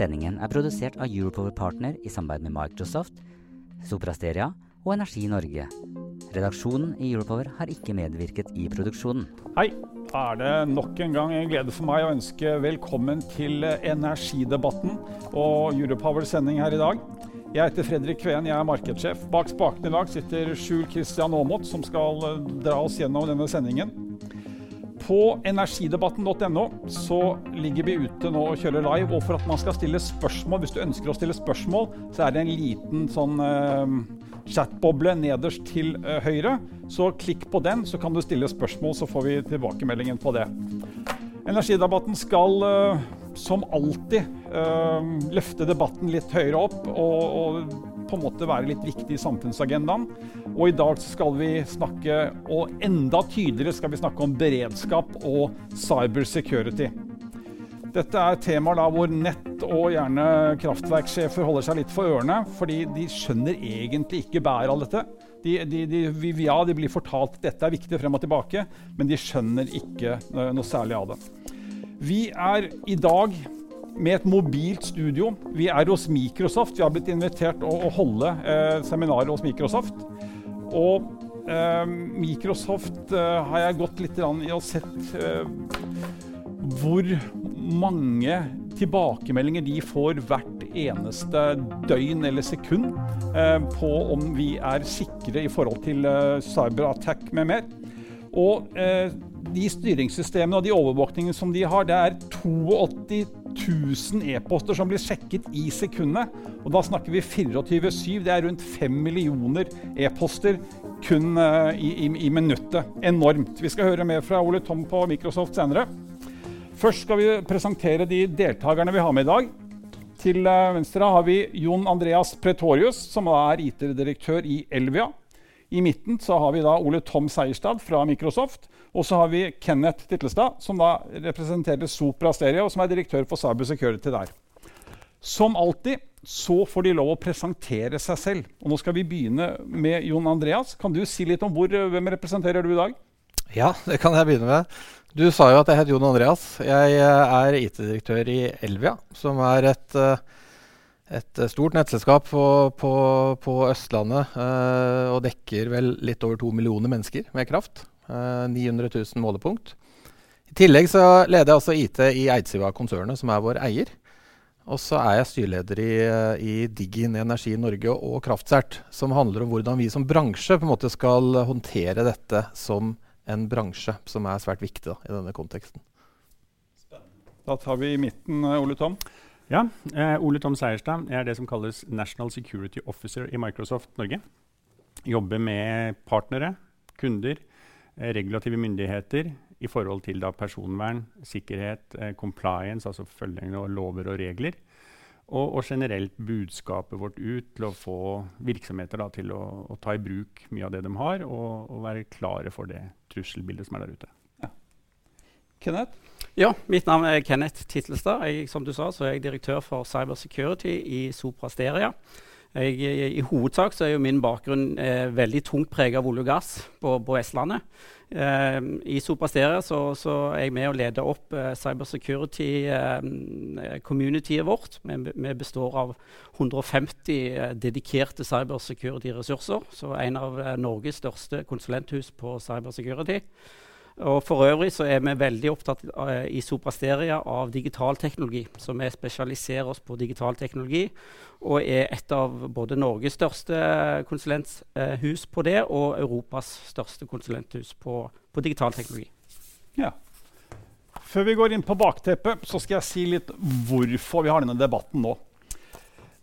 Sendingen er produsert av Europower Partner i samarbeid med Microsoft, Soprasteria og Energi Norge. Redaksjonen i Europower har ikke medvirket i produksjonen. Hei, da er det nok en gang en glede for meg å ønske velkommen til Energidebatten og Europowers sending her i dag. Jeg heter Fredrik Kveen, jeg er markedssjef. Bak spakene i dag sitter Skjul Kristian Aamodt, som skal dra oss gjennom denne sendingen. På energidebatten.no så ligger vi ute nå og kjører live. Og for at man skal stille spørsmål, hvis du ønsker å stille spørsmål, så er det en liten sånn uh, chatboble nederst til uh, høyre. Så klikk på den, så kan du stille spørsmål, så får vi tilbakemeldingen på det. Energidebatten skal uh, som alltid eh, løfte debatten litt høyere opp og, og, på en måte være litt viktig i samfunnsagendaen. Og i dag skal vi snakke, og enda tydeligere skal vi snakke om beredskap og cybersecurity. Dette er temaer hvor nett og gjerne kraftverksjefer holder seg litt for ørene, fordi de skjønner egentlig ikke bæret av dette. De, de, de, ja, de blir fortalt at dette er viktig frem og tilbake, men de skjønner ikke noe særlig av det. Vi er i dag med et mobilt studio. Vi er hos Microsoft. Vi har blitt invitert å, å holde eh, seminarer hos Microsoft. Og eh, Microsoft eh, har jeg gått litt i og sett eh, hvor mange tilbakemeldinger de får hvert eneste døgn eller sekund eh, på om vi er sikre i forhold til eh, cyberattack med mer. Og de styringssystemene og de overvåkningene som de har, det er 82 000 e-poster som blir sjekket i sekundet. Og da snakker vi 24-7. Det er rundt 5 millioner e-poster kun uh, i, i, i, minuttet. Enormt. Vi skal høre mer fra Ole Tom på Microsoft senere. Først skal vi presentere de deltakerne vi har med i dag. Til uh, venstre har vi Jon Andreas Pretorius, som er IT-direktør i Elvia. I midten har vi Ole Tom Seierstad fra Microsoft. Og så har vi Kenneth Titlestad, som da representerer Sopra Stereo, som er direktør for Cyber Security der. Som alltid så får de lov å presentere seg selv. Og nå skal vi begynne med Jon Andreas. Kan du si litt om hvor, hvem representerer du i dag? Ja, det kan jeg begynne med. Du sa jo at jeg heter Jon Andreas. Jeg er IT-direktør i Elvia, som er et uh, et eh, stort nettselskap på, på, på Østlandet og dekker vel litt over to millioner mennesker med kraft. Uh, 900 000 målepunkt. I tillegg så leder jeg også IT i Eidsiva-konsernet, som er vår eier. Og så er jeg styreleder i, i Digin Energi Norge og Kraftsert, som handler om hvordan vi som bransje på en måte skal håndtere dette som en bransje, som er svært viktig da, i denne konteksten. Da tar vi i midten, Ole Tom. Ja, eh, Ole Tom Seierstad er det som kalles National Security Officer i Microsoft Norge. Jobber med partnere, kunder, eh, regulative myndigheter i forhold til da, personvern, sikkerhet, eh, compliance, altså følging av lover og regler. Og, og, generelt budskapet vårt ut til å få virksomheter da, til å, å, ta i bruk mye av det de har, og, og være klare for det trusselbildet som er der ute. Ja. Kenneth? Ja, mitt navn er Kenneth Titlestad. Jeg, som du sa, så er jeg direktør for Cyber Security i Sopra Jeg, i, hovedsak så er jo min bakgrunn eh, veldig tungt preget av olje og gass på, på Vestlandet. Eh, I Sopra så, så, er jeg med å lede opp eh, cybersecurity-communityet eh, vårt. Vi, vi, består av 150 eh, dedikerte cybersecurity-ressurser. Så en av eh, Norges største konsulenthus på cybersecurity. Og For øvrig så er vi veldig opptatt uh, i Soprasteria av digital teknologi. Så vi spesialiserer oss på digital teknologi og er et av både Norges største konsulenthus på det og Europas største konsulenthus på, på digital teknologi. Ja. Før vi går inn på bakteppet, så skal jeg si litt hvorfor vi har denne debatten nå.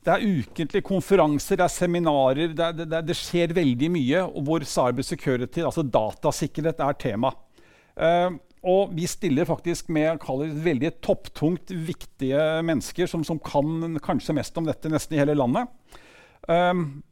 Det er ukentlige konferanser, det er seminarer, det, det, det skjer veldig mye. og Hvor cyber security, altså datasikkerhet, er tema. Uh, og vi stiller faktisk med veldig topptungt viktige mennesker som, som, kan kanskje mest om dette nesten i hele landet. Um,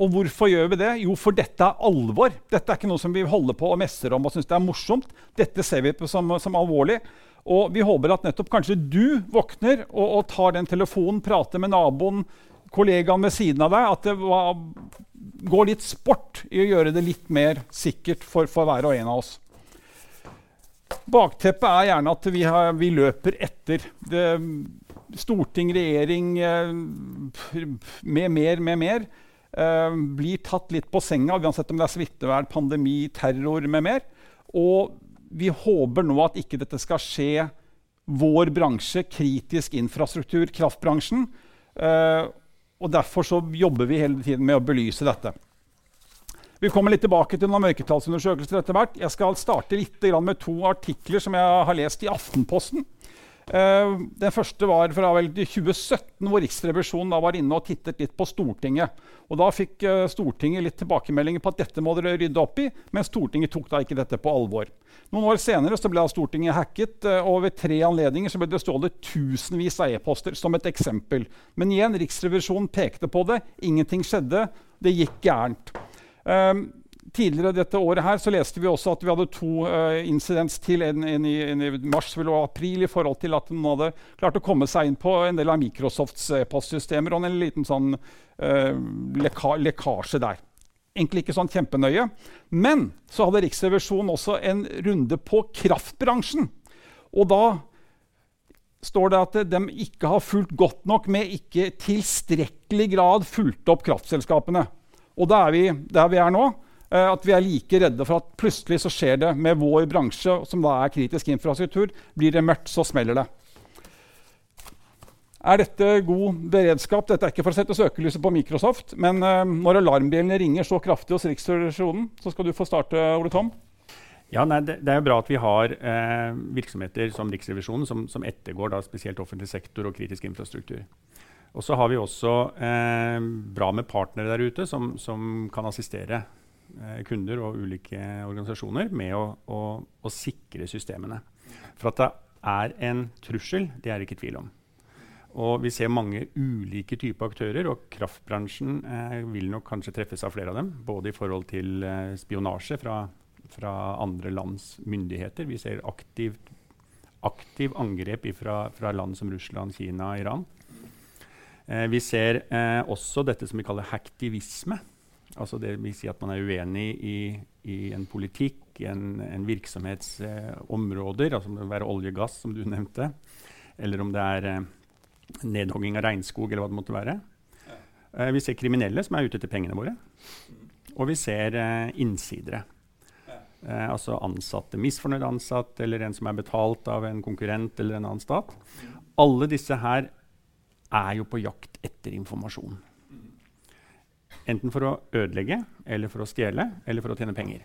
og hvorfor gjør vi det? Jo, for dette er alvor. Dette er ikke noe som vi holder på og messer om og syns det er morsomt. Dette ser vi på som, som, alvorlig. Og vi håper at nettopp kanskje du våkner og, og tar den telefonen, prater med naboen, kollegaen ved siden av deg. At det var, går litt sport i å gjøre det litt mer sikkert for, for hver og en av oss. Bakteppet er gjerne at vi, har, vi løper etter. Det, storting, regjering, eh, med mer, med mer. Uh, blir tatt litt på senga, uansett om det er smittevern, pandemi, terror med mer. Og vi håper nå at ikke dette skal skje vår bransje, kritisk infrastruktur, kraftbransjen. Uh, og Derfor så jobber vi hele tiden med å belyse dette. Vi kommer litt tilbake til noen mørketallsundersøkelser etter hvert. Jeg skal starte litt med to artikler som jeg har lest i Aftenposten. Uh, den første var fra vel 2017, hvor Riksrevisjonen da var inne og tittet litt på Stortinget. Og Da fikk uh, Stortinget litt tilbakemeldinger på at dette må dere rydde opp i, men Stortinget tok da ikke dette på alvor. Noen år senere så ble Stortinget hacket, uh, og ved tre anledninger så ble det stjålet tusenvis av e-poster. som et eksempel. Men igjen, Riksrevisjonen pekte på det. Ingenting skjedde. Det gikk gærent. Um, Tidligere dette året her så leste vi også at vi hadde to uh, incidents til. En, en, i, en, i, mars og april i forhold til at noen hadde klart å komme seg inn på en del av Microsofts uh, postsystemer. Og en liten sånn uh, leka lekkasje der. Egentlig ikke sånn kjempenøye. Men så hadde Riksrevisjonen også en runde på kraftbransjen. Og da står det at de ikke har fulgt godt nok med, ikke tilstrekkelig grad fulgt opp kraftselskapene. Og da er vi der vi er nå. Eh, at vi er like redde for at plutselig så skjer det med vår bransje, som da er kritisk infrastruktur. Blir det mørkt, så smeller det. Er dette god beredskap? Dette er ikke for å sette søkelyset på Microsoft, men uh, når alarmbjellene ringer så kraftig hos Riksrevisjonen, så skal du få starte, Ole Tom. Ja, nei, det, det, er jo bra at vi har eh, virksomheter som Riksrevisjonen som, som ettergår da, spesielt offentlig sektor og kritisk infrastruktur. Og så har vi også eh, bra med partnere der ute som, som kan assistere Eh, kunder og ulike organisasjoner med å, å, å, sikre systemene. For at det er en trussel, det er det ikke tvil om. Og vi ser mange ulike typer aktører, og kraftbransjen eh, vil nok kanskje treffes av flere av dem. Både i forhold til eh, spionasje fra, fra, andre lands myndigheter. Vi ser aktivt, aktiv angrep fra, fra, land som Russland, Kina, Iran. Eh, vi ser eh, også dette som vi kaller hacktivisme. Altså det vil si at man er uenig i, i en politikk, i en, en virksomhets eh, altså om det være olje og gass, som du nevnte, eller om det er eh, nedhogging av regnskog, eller hva det måtte være. Eh, vi ser kriminelle som er ute etter pengene våre. Og vi ser eh, innsidere. Eh, altså ansatte, misfornøyde ansatte, eller en som er betalt av en konkurrent eller en annen stat. Alle disse her er jo på jakt etter informasjon. Enten for å ødelegge, eller for å stjele, eller for å tjene penger.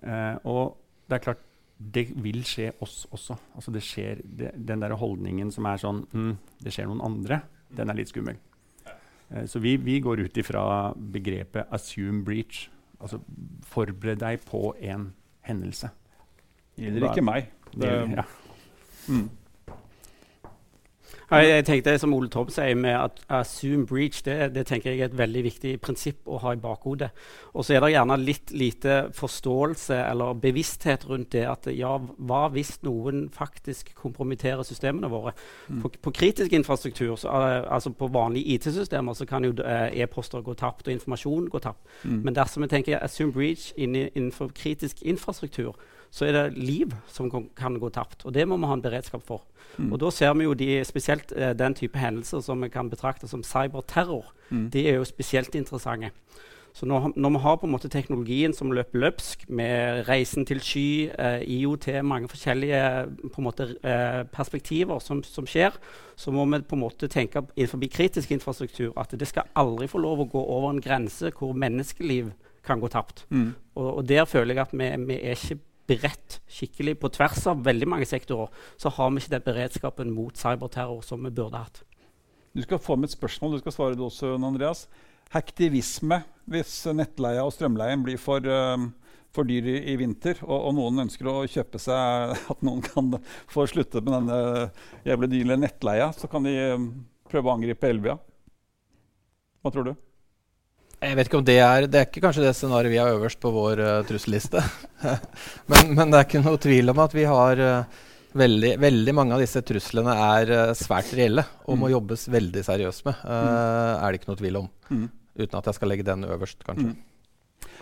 Uh, og det er klart, det vil skje oss også. Altså det skjer, det, den der holdningen som er sånn mm, Det skjer noen andre, den er litt skummel. Uh, så vi, vi, går ut ifra begrepet 'assume breach'. Altså forbered deg på en hendelse. Gjelder ikke meg. Det, ja. mm. Jeg tenkte Som Ole Tom sier, med at assume breach, det, det, tenker jeg er et veldig viktig prinsipp å ha i bakhodet. Og så er det gjerne litt lite forståelse eller bevissthet rundt det at ja, hva hvis noen faktisk kompromitterer systemene våre? Mm. På, på, kritisk infrastruktur, så, uh, altså på vanlige IT-systemer, så kan jo uh, e-poster gå tapt og informasjon gå tapt. Mm. Men dersom vi tenker assume breach innenfor kritisk infrastruktur, så er det liv som kan gå tapt. Og det må vi ha en beredskap for. Mm. Og da ser vi jo de, spesielt eh, den type hendelser som vi kan betrakte som cyberterror. Mm. De er jo spesielt interessante. Så når, når, vi har på en måte teknologien som løper løpsk, med reisen til sky, eh, IOT, mange forskjellige på en måte, eh, perspektiver som, som, skjer, så må vi på en måte tenke innenfor kritisk infrastruktur at det skal aldri få lov å gå over en grense hvor menneskeliv kan gå tapt. Mm. Og, og, der føler jeg at vi, vi er ikke beredt skikkelig på tvers av veldig mange sektorer, så har vi ikke den beredskapen mot cyberterror som vi burde hatt. Du skal få med et spørsmål. Du skal svare det også, Andreas. Hektivisme hvis nettleia og strømleien blir for, uh, for dyr i, i vinter, og, og, noen ønsker å kjøpe seg At noen kan få slutte med denne jævlig dyre nettleia, så kan de um, prøve å angripe Elvia. Hva tror du? Jeg vet ikke om Det er Det er ikke kanskje det scenarioet vi har øverst på vår uh, trusselliste. men, men, det er ikke noe tvil om at vi har uh, veldig, veldig mange av disse truslene er uh, svært reelle og mm. må jobbes veldig seriøst med. Uh, mm. Er det ikke noe tvil om. Mm. Uten at jeg skal legge den øverst, kanskje. Mm.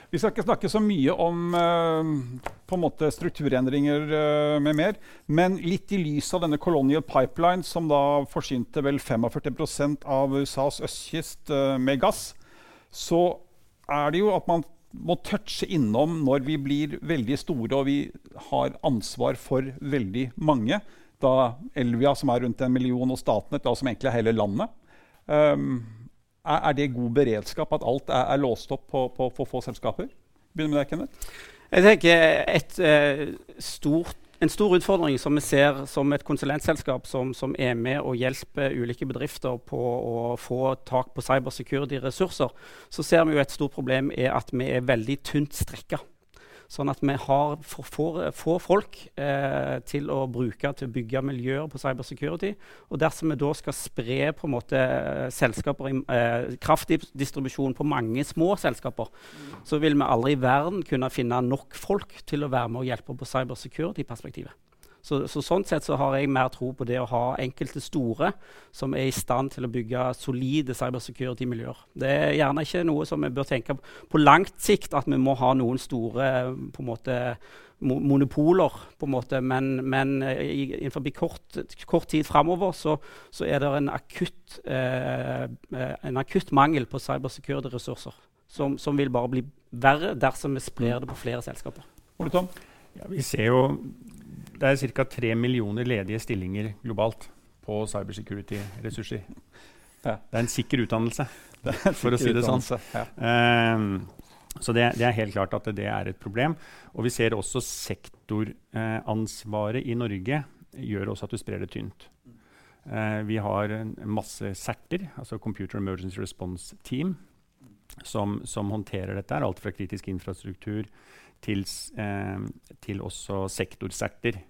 Vi skal ikke snakke så mye om på en måte strukturendringer uh, med mer, men litt i lys av denne Colonial Pipeline, som da forsynte vel 45% av USAs østkyst uh, med gass, så er det jo at man må touche innom når vi blir veldig store og vi har ansvar for veldig mange. Da Elvia, som er rundt en million, og Statnett, da, som egentlig er hele landet. Um, er, det god beredskap at alt er, er låst opp på, på, på, få selskaper? Begynner med deg, Kenneth. Jeg tenker et uh, stort en stor utfordring som vi ser som et konsulentselskap som, som, er med og hjelper ulike bedrifter på å få tak på cybersecurity-ressurser, så ser vi jo et stort problem er at vi er veldig tynt strekka. Sånn at vi har for få folk eh, til å bruke til å bygge miljøer på cybersecurity. Og dersom vi da skal spre på en måte selskaper i eh, kraftdistribusjon på mange små selskaper, så vil vi aldri i verden kunne finne nok folk til å være med og hjelpe på cybersecurity-perspektivet. Så, så, sånn sett så har jeg mer tro på det å ha enkelte store som er i stand til å bygge solide cybersecurity-miljøer. Det er gjerne ikke noe som vi bør tenke på langt sikt, at vi må ha noen store på en måte, monopoler, på en måte, men, men innenfor kort, kort tid framover så, så, er det en akutt, eh, en akutt mangel på cybersecurity-ressurser. Som, som, vil bare bli verre dersom vi sprer det på flere selskaper. Ole Tom? Ja, vi ser jo det er ca. tre millioner ledige stillinger globalt på cybersecurity-ressurser. Ja. Det er en sikker utdannelse, for å si det sånn. Ja. Um, så det, det, er helt klart at det er et problem. Og vi ser også sektoransvaret i Norge gjør også at du sprer det tynt. Uh, vi har masse CERT-er, altså Computer Emergency Response Team, som, som håndterer dette. Alt fra kritisk infrastruktur til, eh, til også sektorserter.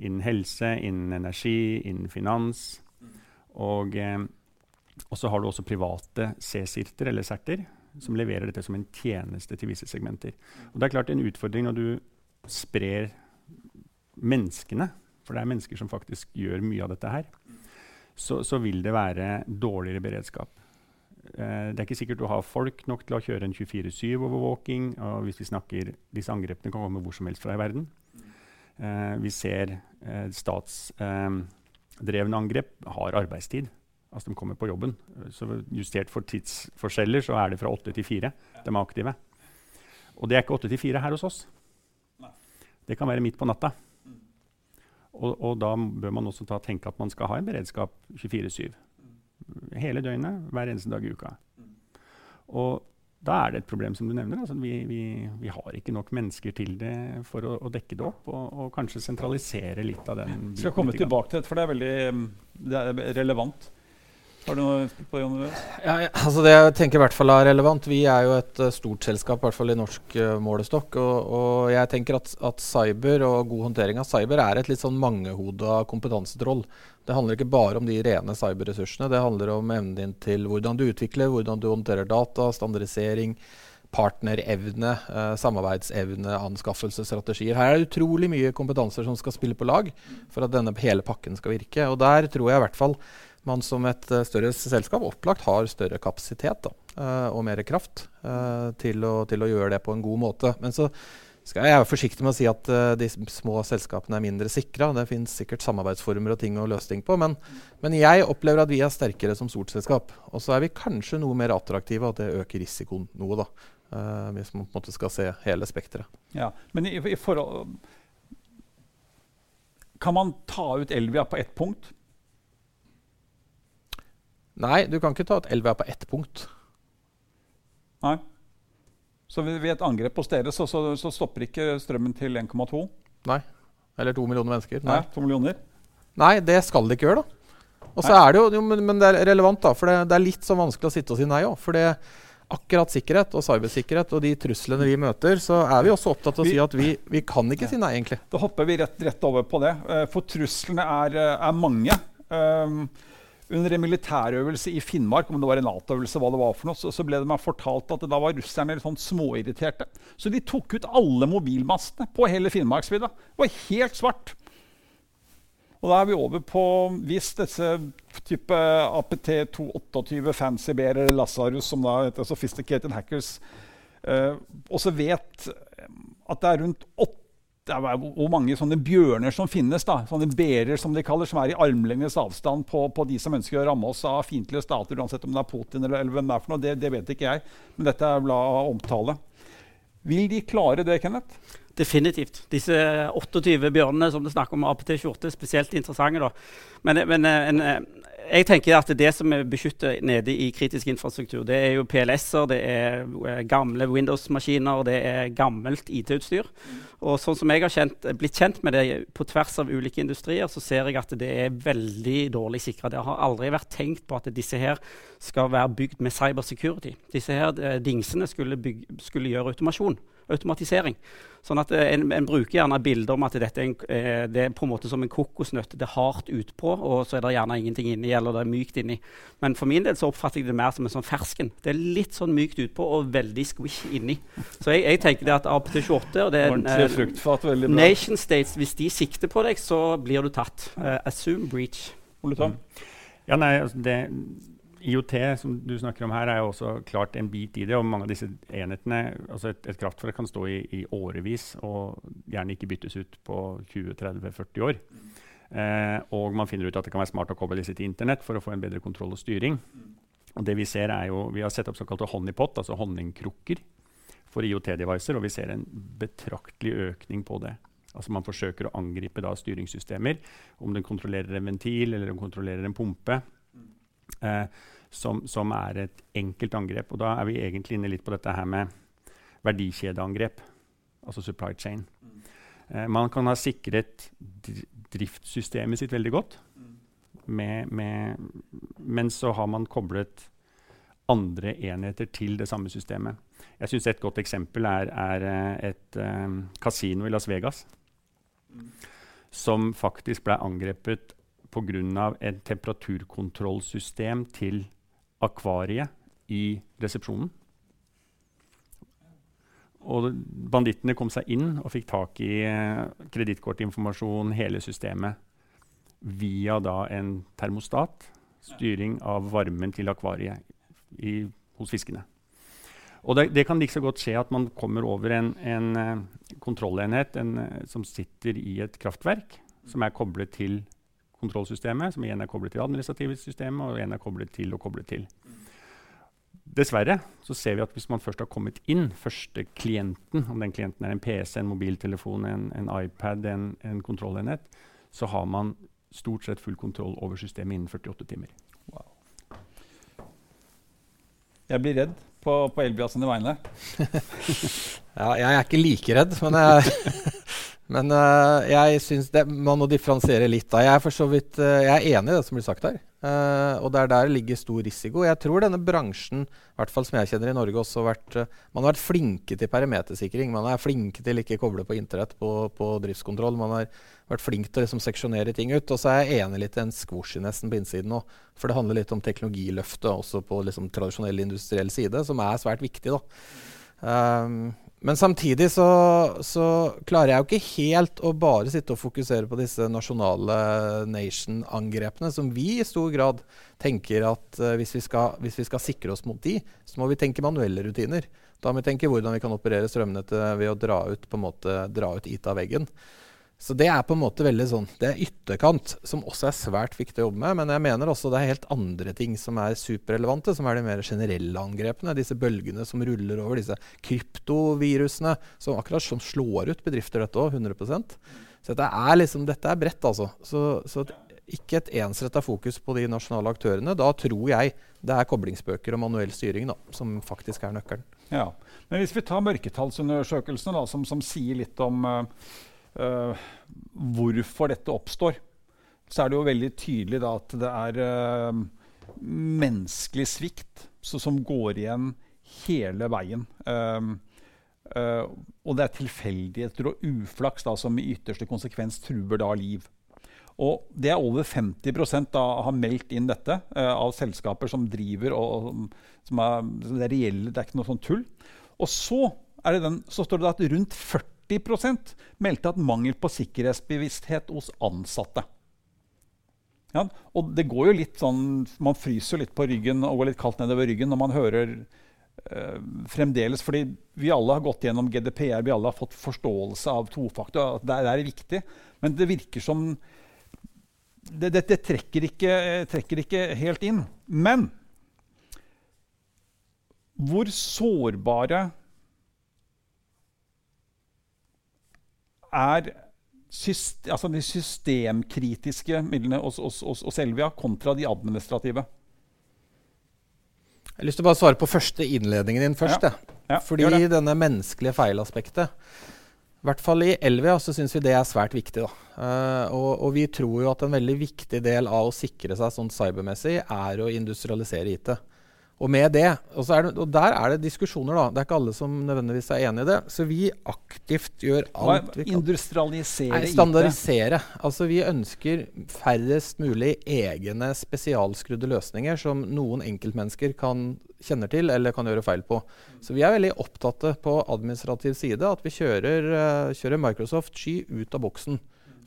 Innen helse, innen energi, innen finans. Og, eh, og så har du også private C-sirter eller serter som leverer dette som en tjeneste til visse segmenter. Og det er klart en utfordring når du sprer menneskene, for det er mennesker som faktisk gjør mye av dette her, så, så vil det være dårligere beredskap. Uh, det er ikke sikkert du har folk nok til å kjøre en 24-7-overvåking. og hvis vi snakker, Disse angrepene kan komme hvor som helst fra i verden. Uh, vi ser uh, statsdrevne angrep har arbeidstid. Altså De kommer på jobben. Så Justert for tidsforskjeller så er det fra åtte til fire de er aktive. Og det er ikke åtte til fire her hos oss. Det kan være midt på natta. Og, og da bør man også tenke at man skal ha en beredskap 24-7 hele døgnet, hver eneste dag i uka. Og da er det et problem, som du nevner. Altså, vi, vi, vi, har ikke nok mennesker til det for å, å dekke det opp, og, og, kanskje sentralisere litt av den. Vi skal komme tilbake til det, for det er veldig det er relevant. Har du noe på det? Ja, ja, altså det jeg tenker i hvert fall er relevant. Vi er jo et uh, stort selskap, i hvert fall i norsk uh, målestokk. Og, og, jeg tenker at, at, cyber og god håndtering av cyber er et litt sånn mangehoda kompetansetroll. Det handler ikke bare om de rene cyberressursene. Det handler om evnen din til hvordan du utvikler, hvordan du håndterer data, standardisering, partnerevne, uh, samarbeidsevne, anskaffelsesstrategier. Her er det utrolig mye kompetanser som skal spille på lag for at denne hele pakken skal virke. Og der tror jeg i hvert fall man som et uh, større selskap opplagt har større kapasitet da, uh, og mer kraft uh, til, å, til, å, gjøre det på en god måte. Men så skal jeg være forsiktig med å si at de små selskapene er mindre sikra. Det finnes sikkert samarbeidsformer og ting å løse ting på. Men, men, jeg opplever at vi er sterkere som stort selskap. Og så er vi kanskje noe mer attraktive, at det øker risikoen noe. da. hvis man på en måte skal se hele spekteret. Ja, men i, i forhold Kan man ta ut Elvia på ett punkt? Nei, du kan ikke ta ut Elvia på ett punkt. Nei. Så ved et angrep på stedet så, så, så stopper ikke strømmen til 1,2? Nei. Eller to millioner mennesker. Nei, to millioner. Nei, det skal det ikke gjøre, da. Og så er det jo, jo men, men, det er relevant, da. For det, det, er litt så vanskelig å sitte og si nei òg. For det akkurat sikkerhet og cybersikkerhet og de truslene vi møter, så er vi også opptatt av å si at vi, vi kan ikke si nei, egentlig. Da hopper vi rett, rett over på det. Uh, for truslene er, er mange. Um, under en militærøvelse i Finnmark, om det var en Nato-øvelse, hva det var for noe, så, så, ble det meg fortalt at da var russerne litt sånn småirriterte. Så de tok ut alle mobilmastene på hele Finnmarksvidda. Det var helt svart. Og da er vi over på Hvis disse type APT228 Fancy Bear eller Lazarus, som da heter Sophisticated Hackers, eh, også vet at det er rundt åtte hvor mange sånne bjørner som finnes. da, Sånne berer som de kaller, som er i armlengdes avstand på, på, de som ønsker å ramme oss av fiendtlige stater, uansett om det er Putin eller, eller hvem det er for noe. Det, det, vet ikke jeg, men dette er blad omtale. Vil de klare det, Kenneth? Definitivt. Disse 28 bjørnene som det snakker om APT-28, er spesielt interessante. da. Men, men en, jeg tenker at det som er beskyttet nede i kritisk infrastruktur, det er jo PLS-er, det er eh, gamle Windows-maskiner, det er gammelt IT-utstyr. Og sånn som jeg har kjent, blitt kjent med det på tvers av ulike industrier, så ser jeg at det er veldig dårlig sikra. Det har aldri vært tenkt på at disse her skal være bygd med cybersecurity. Disse her eh, dingsene skulle, bygge, skulle gjøre automasjon automatisering. Sånn at eh, en, en, bruker gjerne bilder om at dette er, en, eh, det er på en måte som en kokosnøtt. Det er hardt utpå, og så er det gjerne ingenting inni, eller det er mykt inni. Men for min del så oppfatter jeg det mer som en sånn fersken. Det er litt sånn mykt utpå og veldig squish inni. Så jeg, jeg tenker det at APT28 og det er eh, fruktfat, Nation States, hvis de sikter på deg, så blir du tatt. Uh, assume breach. Ole Tom? Ja, nei, altså det IOT, som du snakker om her, er jo også klart en bit i det. og mange av disse enhetene, altså Et, et kraftverk kan stå i, i, årevis og gjerne ikke byttes ut på 20-30-40 år. Eh, og man finner ut at det kan være smart å koble disse til Internett for å få en bedre kontroll og styring. Og det Vi ser er jo, vi har sett opp såkalte honeypot, altså honningkrukker, for IOT-devicer, og vi ser en betraktelig økning på det. Altså Man forsøker å angripe da styringssystemer, om den kontrollerer en ventil eller om den kontrollerer en pumpe eh, som, som, er et enkelt angrep. Og da er vi egentlig inne litt på dette her med verdikjedeangrep, altså supply chain. Eh, man kan ha sikret driftssystemet sitt veldig godt, med, med, men så har man koblet andre enheter til det samme systemet. Jeg synes Et godt eksempel er, er eh, et um, kasino i Las Vegas. Mm. Som faktisk ble angrepet pga. et temperaturkontrollsystem til akvariet i resepsjonen. Og bandittene kom seg inn og fikk tak i eh, kredittkortinformasjon, hele systemet, via da en termostat. Styring av varmen til akvariet i, hos fiskene. Og det, det, kan like så godt skje at man kommer over en, en uh, kontrollenhet en, uh, som sitter i et kraftverk, som er koblet til kontrollsystemet, som igjen er koblet til administrative systemet, og igjen er koblet til og koblet til. Dessverre så ser vi at hvis man først har kommet inn, første klienten, om den klienten er en PC, en mobiltelefon, en, en iPad, en, en kontrollenhet, så har man stort sett full kontroll over systemet innen 48 timer. Wow. Jeg blir redd på, på sine vegne. ja, jeg er ikke like redd, men jeg Men uh, jeg syns man må differensiere litt. da. Jeg er, vidt, uh, jeg er enig i det som blir sagt her. Uh, og det er der det ligger stor risiko. Jeg tror denne bransjen, i hvert fall som jeg kjenner i Norge, også har vært, man har vært flinke til perimetersikring. Man er flinke til ikke koble på internett på, på driftskontroll. Man har vært flink til å liksom, seksjonere ting ut. Og så er jeg enig litt i en squashinessen på innsiden òg. For det handler litt om teknologiløftet også på liksom, tradisjonell industriell side, som er svært viktig. da. Um, men samtidig så, så, klarer jeg jo ikke helt å bare sitte og fokusere på disse nasjonale nation-angrepene, som vi i stor grad tenker at uh, hvis, vi skal, hvis, vi skal, sikre oss mot de, så må vi tenke manuelle rutiner. Da må vi tenke hvordan vi kan operere strømnettet ved å dra ut, på en måte, dra ut IT av veggen. Så det er på en måte veldig sånn, det er ytterkant, som også er svært viktig å jobbe med. Men jeg mener også det er helt andre ting som er superrelevante, som er de mer generelle angrepene. Disse bølgene som ruller over, disse kryptovirusene, som akkurat som slår ut bedrifter, dette òg, 100% Så dette er, liksom, dette er bredt, altså. Så, så ikke et ensretta fokus på de nasjonale aktørene. Da tror jeg det er koblingsbøker og manuell styring da, som faktisk er nøkkelen. Ja, Men hvis vi tar mørketallsundersøkelsene, da, som, som sier litt om uh hvorfor dette oppstår, så er det jo veldig tydelig da, at det er uh, menneskelig svikt som går igjen hele veien. Um, uh, og det er tilfeldigheter og uflaks da, som i ytterste konsekvens truer da liv. Og det er over 50% da har meldt inn dette uh, av selskaper som driver og, og som er, Det er reelle, det er ikke noe sånn tull. Og så, den, så står det at rundt 40 meldte at mangel på sikkerhetsbevissthet hos ansatte. Ja, og det går jo litt sånn, Man fryser litt på ryggen og går litt kaldt nedover ryggen når man hører uh, fremdeles Fordi vi alle har gått gjennom GDPR, vi alle har fått forståelse av tofaktor. Det, det er viktig. Men det virker som Det, det, det trekker, ikke, trekker, ikke, helt inn. Men hvor sårbare er syst, altså de systemkritiske midlene hos, hos, hos, hos Elvia kontra de administrative? Jeg har lyst til å bare svare på første innledningen din først. Ja. Ja, Fordi denne menneskelige feilaspektet i hvert fall i Elvia så syns vi det er svært viktig. Uh, og, og, vi tror jo at en veldig viktig del av å sikre seg sånn cybermessig er å industrialisere IT. Og med det, og, det, og, der er det diskusjoner, da. Det er ikke alle som nødvendigvis er enig i det. Så vi aktivt gjør alt vi kan. Industrialisere Nei, Standardisere. Altså vi ønsker færrest mulig egne spesialskrudde løsninger som noen enkeltmennesker kan kjenner til eller kan gjøre feil på. Så vi er veldig opptatt på administrativ side at vi kjører, uh, kjører Microsoft Sky ut av boksen.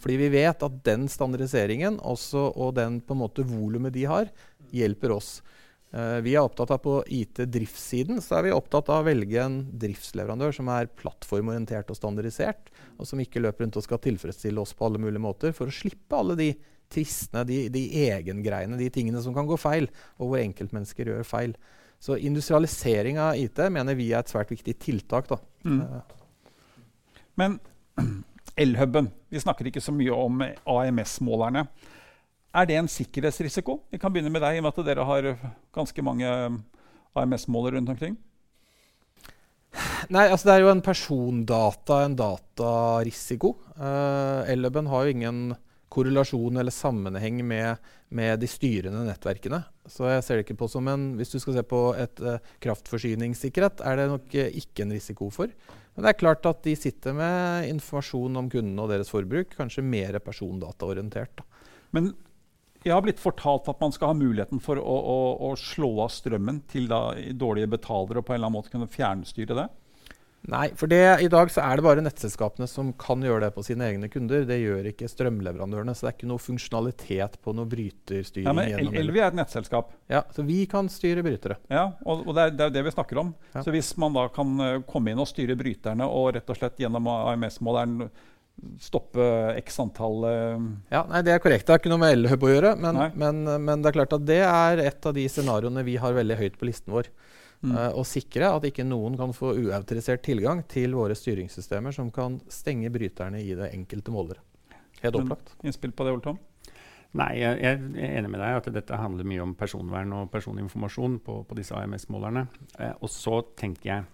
Fordi vi vet at den standardiseringen også, og den på en måte volumet de har, hjelper oss. Uh, vi er opptatt av På IT-driftssiden så er vi opptatt av å velge en driftsleverandør som er plattformorientert og standardisert, og som ikke løper rundt og skal tilfredsstille oss på alle mulige måter, for å slippe alle de tristene, de, de egengreiene, de tingene som kan gå feil, og hvor enkeltmennesker gjør feil. Så industrialisering av IT mener vi er et svært viktig tiltak. Mm. Eh. Men Elhuben, vi snakker ikke så mye om AMS-målerne. Er det en sikkerhetsrisiko? Vi kan begynne med deg, i og med at dere har ganske mange AMS-måler rundt omkring. Nei, altså Det er jo en persondata, en datarisiko. Uh, har jo ingen korrelasjon eller sammenheng med, med, de styrende nettverkene. Så jeg ser det ikke på som en Hvis du skal se på et uh, kraftforsyningssikkerhet, er det nok uh, ikke en risiko for. Men det er klart at de sitter med informasjon om kundene og deres forbruk. Kanskje mer persondataorientert. Men jeg har blitt fortalt at man skal ha muligheten for å, å, å slå av strømmen til da, dårlige betalere og på en eller annen måte kunne fjernstyre det? Nei, for det, i dag så er det bare nettselskapene som kan gjøre det på sine egne kunder. Det gjør ikke strømleverandørene. Så det er ikke noe funksjonalitet på noe bryterstyring. Ja, men Elvi er et nettselskap. Ja, Så vi kan styre brytere. Ja, og, og det, er, det, er, det vi snakker om. Ja. Så hvis man da kan uh, komme inn og styre bryterne og rett og slett gjennom AMS-måleren stoppe x antall uh... Ja, nei, Det er korrekt. Det har ikke noe med Elhub å gjøre. Men, men, men, det er klart at det er et av de scenarioene vi har veldig høyt på listen vår. Mm. Uh, å sikre at ikke noen kan få uautorisert tilgang til våre styringssystemer som kan stenge bryterne i det enkelte målere. Helt opplagt. Innspill på det, Ole Tom? Nei, jeg, jeg, er enig med deg at dette handler mye om personvern og personinformasjon på, på disse AMS-målerne. Eh, og så tenker jeg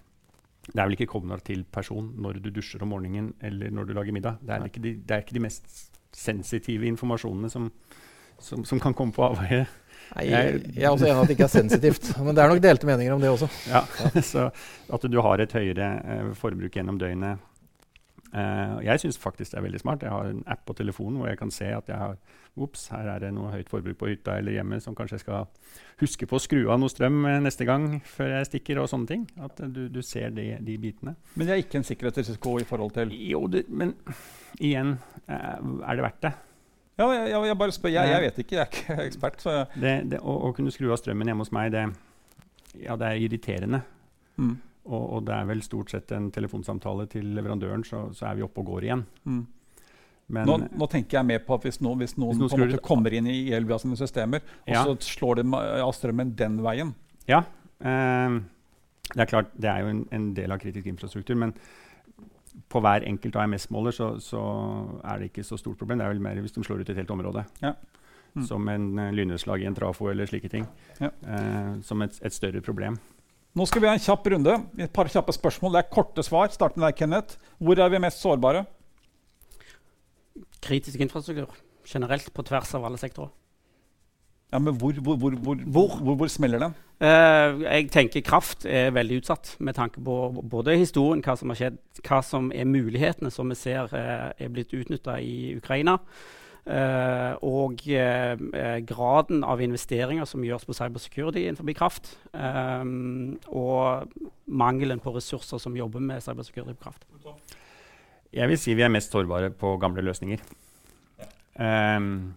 det er vel ikke kobla til person når du dusjer om morgenen eller når du lager middag. Det er, ikke de, det er ikke de, mest sensitive informasjonene som, som, som kan komme på avveie. Nei, jeg, jeg, er også enig i at det ikke er sensitivt. Men det er nok delte meninger om det også. Ja, så At du har et høyere eh, forbruk gjennom døgnet. Eh, jeg syns faktisk det er veldig smart. Jeg har en app på telefonen hvor jeg kan se at jeg har Ops, her er det noe høyt forbruk på hytta eller hjemme som kanskje jeg skal huske på å skru av noe strøm uh, neste gang før jeg stikker. og sånne ting. At du, du ser de, de, bitene. Men det er ikke en sikkerhetsrisiko i forhold til Jo, det, men igjen, er det verdt det? Ja, jeg, jeg, bare spør. Jeg, jeg, vet ikke, jeg er ikke ekspert. Det, det, å, å, kunne skru av strømmen hjemme hos meg, det, ja, det er irriterende. Mm. Og, og, det er vel stort sett en telefonsamtale til leverandøren, så, så er vi oppe og går igjen. Mm. Men, nå, nå, tenker jeg mer på at hvis, no, hvis noen, hvis noen kommer inn i Elvia sine systemer, ja. og så slår de av strømmen den veien Ja. Eh, det er klart, det er jo en, en del av kritisk infrastruktur. men på hver enkelt AMS-måler så, så, er det ikke så stort problem. Det er vel mer hvis de slår ut et helt område. Ja. Mm. Som en uh, lynnedslag i en trafo eller slike ting. Ja. Uh, som et, et, større problem. Nå skal vi ha en kjapp runde. Et par kjappe spørsmål. Det er korte svar. Start med deg, Kenneth. Hvor er vi mest sårbare? Kritisk infrastruktur. Generelt på tvers av alle sektorer. Ja, Men hvor, hvor, hvor, hvor, smeller det? Uh, jeg tenker kraft er veldig utsatt med tanke på både historien, hva som har skjedd, hva som er mulighetene som vi ser uh, er blitt utnytta i Ukraina, Uh, og eh, eh, graden av investeringer som gjøres på cybersecurity innenfor kraft, eh, og mangelen på ressurser som jobber med cybersecurity på kraft. Jeg vil si vi er mest sårbare på gamle løsninger. Um,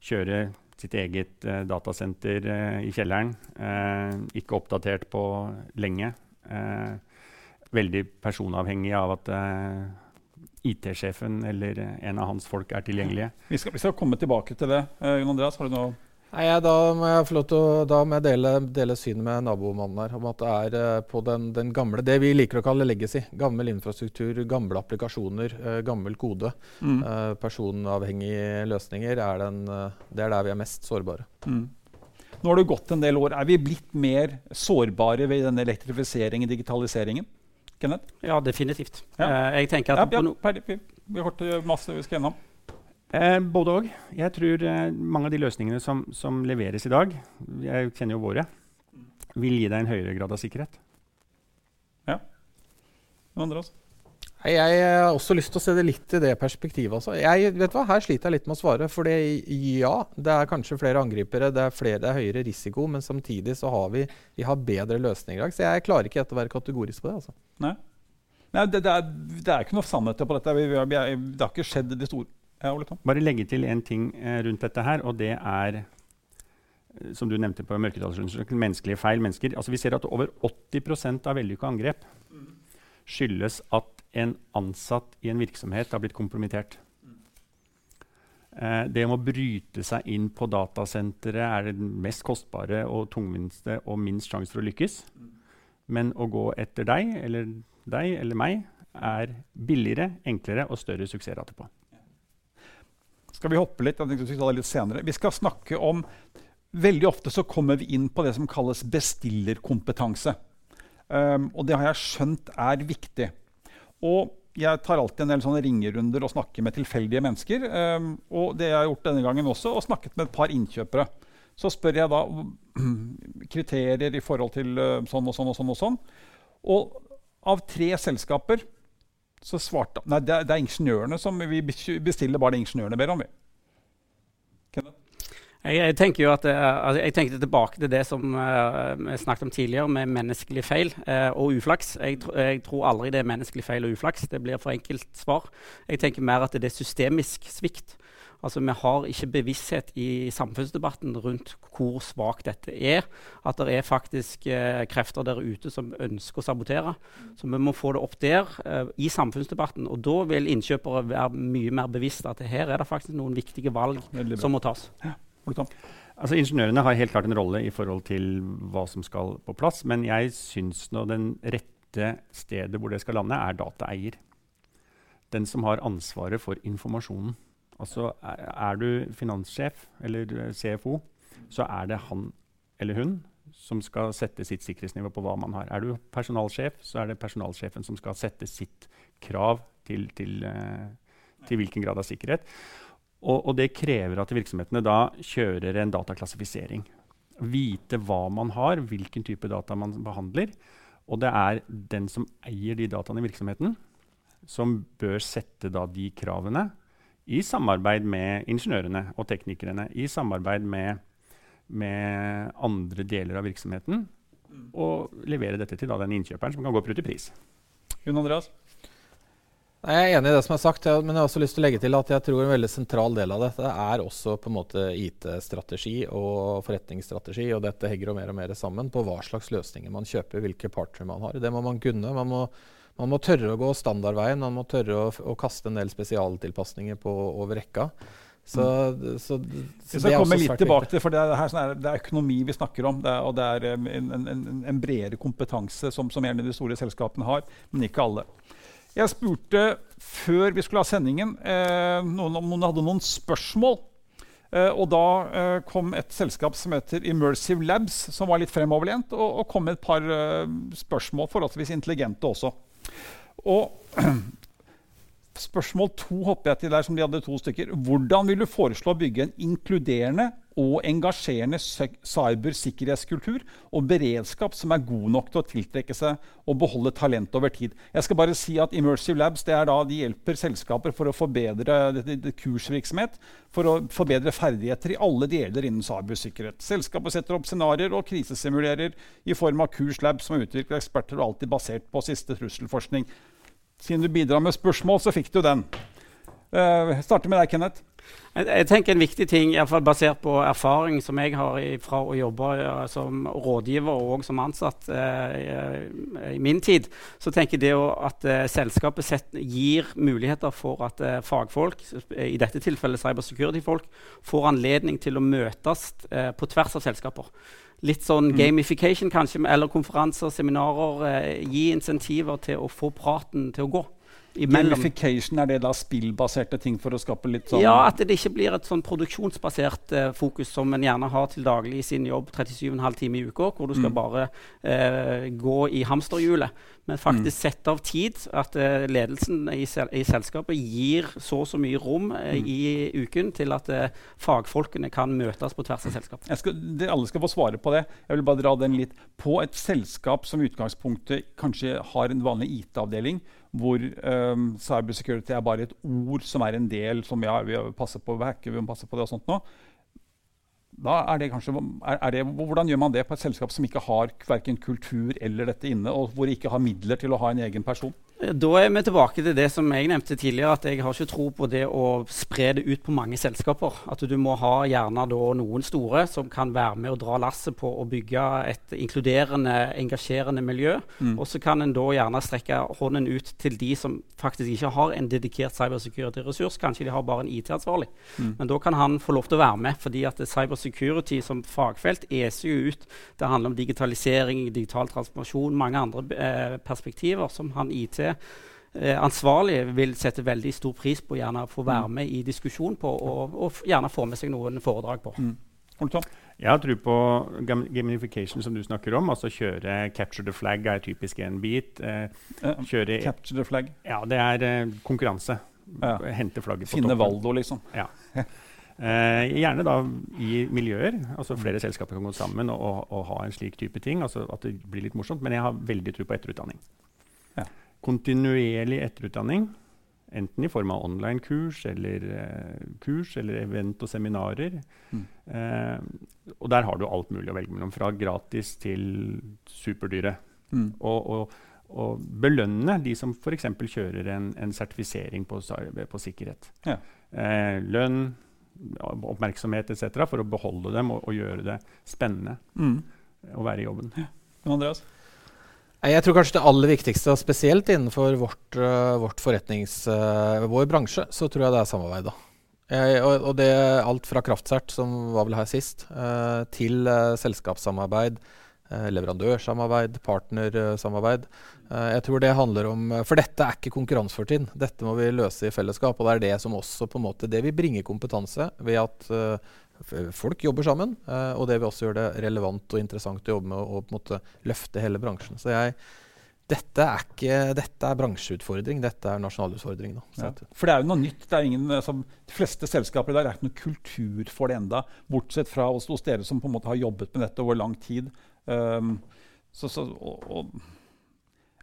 kjøre sitt eget uh, datasenter uh, i kjelleren. Uh, ikke oppdatert på lenge. Eh, veldig personavhengig av at eh, IT-sjefen eller en av hans folk er tilgjengelige. Vi skal, vi skal komme tilbake til det. Jon Andreas, har du noe Nei, Da må jeg få lov til å da må jeg dele, dele synet med nabomannen her. om at Det er eh, på den, den gamle, det vi liker å kalle legacy. Gammel infrastruktur, gamle applikasjoner, eh, gammel kode. mm. Eh, personavhengige løsninger er den, det er der vi er mest sårbare. Mm. Nå har det gått en del år. Er vi blitt mer sårbare ved denne elektrifiseringen, digitaliseringen? Kenneth? Ja, definitivt. Ja. Eh, jeg tenker at ja, vi, vi har hørt masse vi skal gjennom. Eh, både òg. Jeg tror eh, mange av de løsningene som, som leveres i dag, jeg kjenner jo våre, vil gi deg en høyere grad av sikkerhet. Ja. Noen andre også? Jeg har også lyst til å se det litt i det perspektivet. Altså. Jeg, vet du hva? Her sliter jeg litt med å svare. For ja, det er kanskje flere angripere, det er, flere, det er høyere risiko, men samtidig så har vi, vi har bedre løsninger i dag. Så jeg klarer ikke helt å være kategorisk på det. Altså. Nei, det, det, er, det er ikke noe sannhet på dette. Vi, vi, vi, det har ikke skjedd det store. Ja, Ole Tom? Bare legge til en ting eh, rundt dette her, og det er eh, som du nevnte på mørketallsundersøkelsen, menneskelige feil. mennesker. Altså Vi ser at over 80% av vellykka angrep skyldes at en ansatt i en virksomhet har blitt kompromittert. Eh, det om å bryte seg inn på datasenteret er det mest kostbare og tungvinte og minst sjanse for å lykkes. Men å gå etter deg eller deg eller meg er billigere, enklere og større suksessrate på. Skal vi hoppe litt? Jeg skal ta det litt senere. Vi skal snakke om Veldig ofte så kommer vi inn på det som kalles bestillerkompetanse. Um, og det har jeg skjønt er viktig. Og jeg tar alltid en del sånne ringerunder og snakker med tilfeldige mennesker. Um, og det jeg har gjort denne gangen også, og snakket med et par innkjøpere. Så spør jeg da kriterier i forhold til uh, sånn og sånn og sånn. Og sånn. Og av tre selskaper så svarte Nei, det er, det er ingeniørene som vi bestiller bare det ingeniørene ber om. vi. Jeg, jeg, tenker jo at altså, jeg tenkte tilbake til det som uh, vi snakket om tidligere, med menneskelig feil uh, og uflaks. Jeg, jeg, tror aldri det er menneskelig feil og uflaks. Det blir for enkelt svar. Jeg tenker mer at det er systemisk svikt. Altså, Vi har ikke bevissthet i samfunnsdebatten rundt hvor svakt dette er. At det er faktisk krefter der ute som ønsker å sabotere. Så vi må få det opp der i samfunnsdebatten. Og da vil innkjøpere være mye mer bevisst at her er det faktisk noen viktige valg som må tas. Ja. Altså, ingeniørene har helt klart en rolle i forhold til hva som skal på plass. Men jeg syns nå den rette stedet hvor det skal lande, er dataeier. Den som har ansvaret for informasjonen. Altså, er, du finanssjef eller CFO, så er det han eller hun som skal sette sitt sikkerhetsnivå på hva man har. Er du personalsjef, så er det personalsjefen som skal sette sitt krav til, til, uh, til hvilken grad av sikkerhet. Og, og, det krever at virksomhetene da kjører en dataklassifisering. Vite hva man har, hvilken type data man behandler. Og det er den som eier de dataene i virksomheten, som bør sette da de kravene i samarbeid med ingeniørene og teknikerne. I samarbeid med, med andre deler av virksomheten. Og levere dette til da, den innkjøperen som kan gå opp ut i pris. Jon Andreas? Jeg er enig i det som er sagt, men jeg har også lyst til å legge til at jeg tror en veldig sentral del av dette er også på en måte IT-strategi og forretningsstrategi. Og dette henger jo mer og mer sammen på hva slags løsninger man kjøper, hvilke partnere man har. Det må man kunne. Man må, man må tørre å gå standardveien. Man må tørre å, å kaste en del spesialtilpasninger på over rekka. Så, mm. så, så Vi skal komme litt tilbake til for det er, sånn det er, økonomi vi snakker om. Det er, og det er en, en, en, en bredere kompetanse som, som gjerne de store selskapene har, men ikke alle. Jeg spurte før vi skulle ha sendingen eh, noen om noen hadde noen spørsmål. Eh, og da eh, kom et selskap som heter Immersive Labs, som var litt fremoverlent, og, og kom med et par spørsmål, forholdsvis intelligente også. Og spørsmål to hopper jeg til der som de hadde to stykker. Hvordan vil du foreslå å bygge en inkluderende og engasjerende cybersikkerhetskultur og beredskap som er god nok til å tiltrekke seg og beholde talent over tid? Jeg skal bare si at Immersive Labs det er da, de hjelper selskaper for å forbedre kursvirksomhet, for å forbedre ferdigheter i alle deler innen cybersikkerhet. Selskapet setter opp scenarioer og krisesimulerer i form av kurslab som utvikler eksperter og alltid basert på siste trusselforskning. Siden du bidrar med spørsmål, så fikk du den. Uh, starter med deg, Kenneth. Jeg, jeg, tenker En viktig ting, i hvert fall basert på erfaring som jeg har fra å jobbe som rådgiver og som ansatt eh, i, min tid, så tenker jeg det at eh, selskapet gir muligheter for at eh, fagfolk, i dette tilfellet cybersecurity-folk, får anledning til å møtes eh, på tvers av selskaper. Litt sånn mm. gamification kanskje, eller konferanser, seminarer. Eh, gi insentiver til å få praten til å gå. Gamification, er det da spillbaserte ting for å skape litt sånn Ja, at det ikke blir et sånn produksjonsbasert uh, fokus som en gjerne har til daglig i sin jobb 37,5 timer i uka, hvor du skal mm. bare uh, gå i hamsterhjulet. Men faktisk mm. sette av tid. At uh, ledelsen i, sel i, selskapet gir så og så mye rom mm. i uken til at fagfolkene kan møtes på tvers av selskapet. Skal, det, alle skal få svare på det. Jeg vil bare dra den litt. På et selskap som i utgangspunktet kanskje har en vanlig IT-avdeling, hvor um, cybersecurity er bare et ord som er en del som ja, vi passer på hacke, vi må passe på det og sånt nå. Da er det kanskje, er, er det, hvordan gjør man det på et selskap som ikke har verken kultur eller dette inne, og hvor de ikke har midler til å ha en egen person? Da er vi tilbake til det som jeg nevnte tidligere, at jeg har ikke tro på det å spre det ut på mange selskaper. At du må ha gjerne noen store som kan være med og dra lasset på å bygge et inkluderende, engasjerende miljø. Mm. Og så kan en da gjerne strekke hånden ut til de som faktisk ikke har en dedikert cybersecurity-ressurs. Kanskje de har bare en IT-ansvarlig. Mm. Men da kan han få lov til å være med, fordi at cybersecurity som fagfelt eser jo ut. Det handler om digitalisering, digital transformasjon, mange andre eh, perspektiver som han IT eh, ansvarlig vil sette veldig stor pris på å få være mm. med i diskusjon på, og, og gjerne få med seg noen foredrag på. Mm. Jeg har tro på gamification, som du snakker om. altså Kjøre capture the flag er typisk en bit. Eh, kjøre, capture the flag? Ja, det er eh, konkurranse. Ja. Hente flagget på Finne Valdo, liksom. Ja. Eh, gjerne da i miljøer. altså Flere selskaper kan gå sammen og, og, og, ha en slik type ting. altså At det blir litt morsomt. Men jeg har veldig tro på etterutdanning. Ja kontinuerlig etterutdanning. Enten i form av online-kurs eller uh, kurs eller event og seminarer. Mm. Uh, og der har du alt mulig å velge mellom, fra gratis til superdyre. Mm. Og, og, og, belønne de som f.eks. kjører en, en sertifisering på, på sikkerhet. Ja. Uh, lønn, oppmerksomhet etc. for å beholde dem og, og gjøre det spennende mm. å være i jobben. Ja. Andreas? Jeg tror kanskje det aller viktigste, spesielt innenfor vårt, uh, vårt uh, vår bransje, så tror jeg det er samarbeid. Jeg, og, det er alt fra kraftsert, som var vel her sist, uh, til selskapssamarbeid, leverandørsamarbeid, partnersamarbeid. jeg tror det handler om For dette er ikke konkurransefortrinn. Dette må vi løse i fellesskap. Og det er det som også på en måte det vi bringer kompetanse ved at folk jobber sammen, uh, og det vil også gjøre det relevant og interessant å jobbe med å på en måte løfte hele bransjen. Så jeg, dette er ikke dette er bransjeutfordring, dette er nasjonalutfordring. Ja. For det er jo noe nytt. det er ingen, altså, De fleste selskaper i dag er ikke noe kultur for det enda, bortsett fra hos, hos dere som på en måte har jobbet med dette over lang tid. Um, så, så, og, og,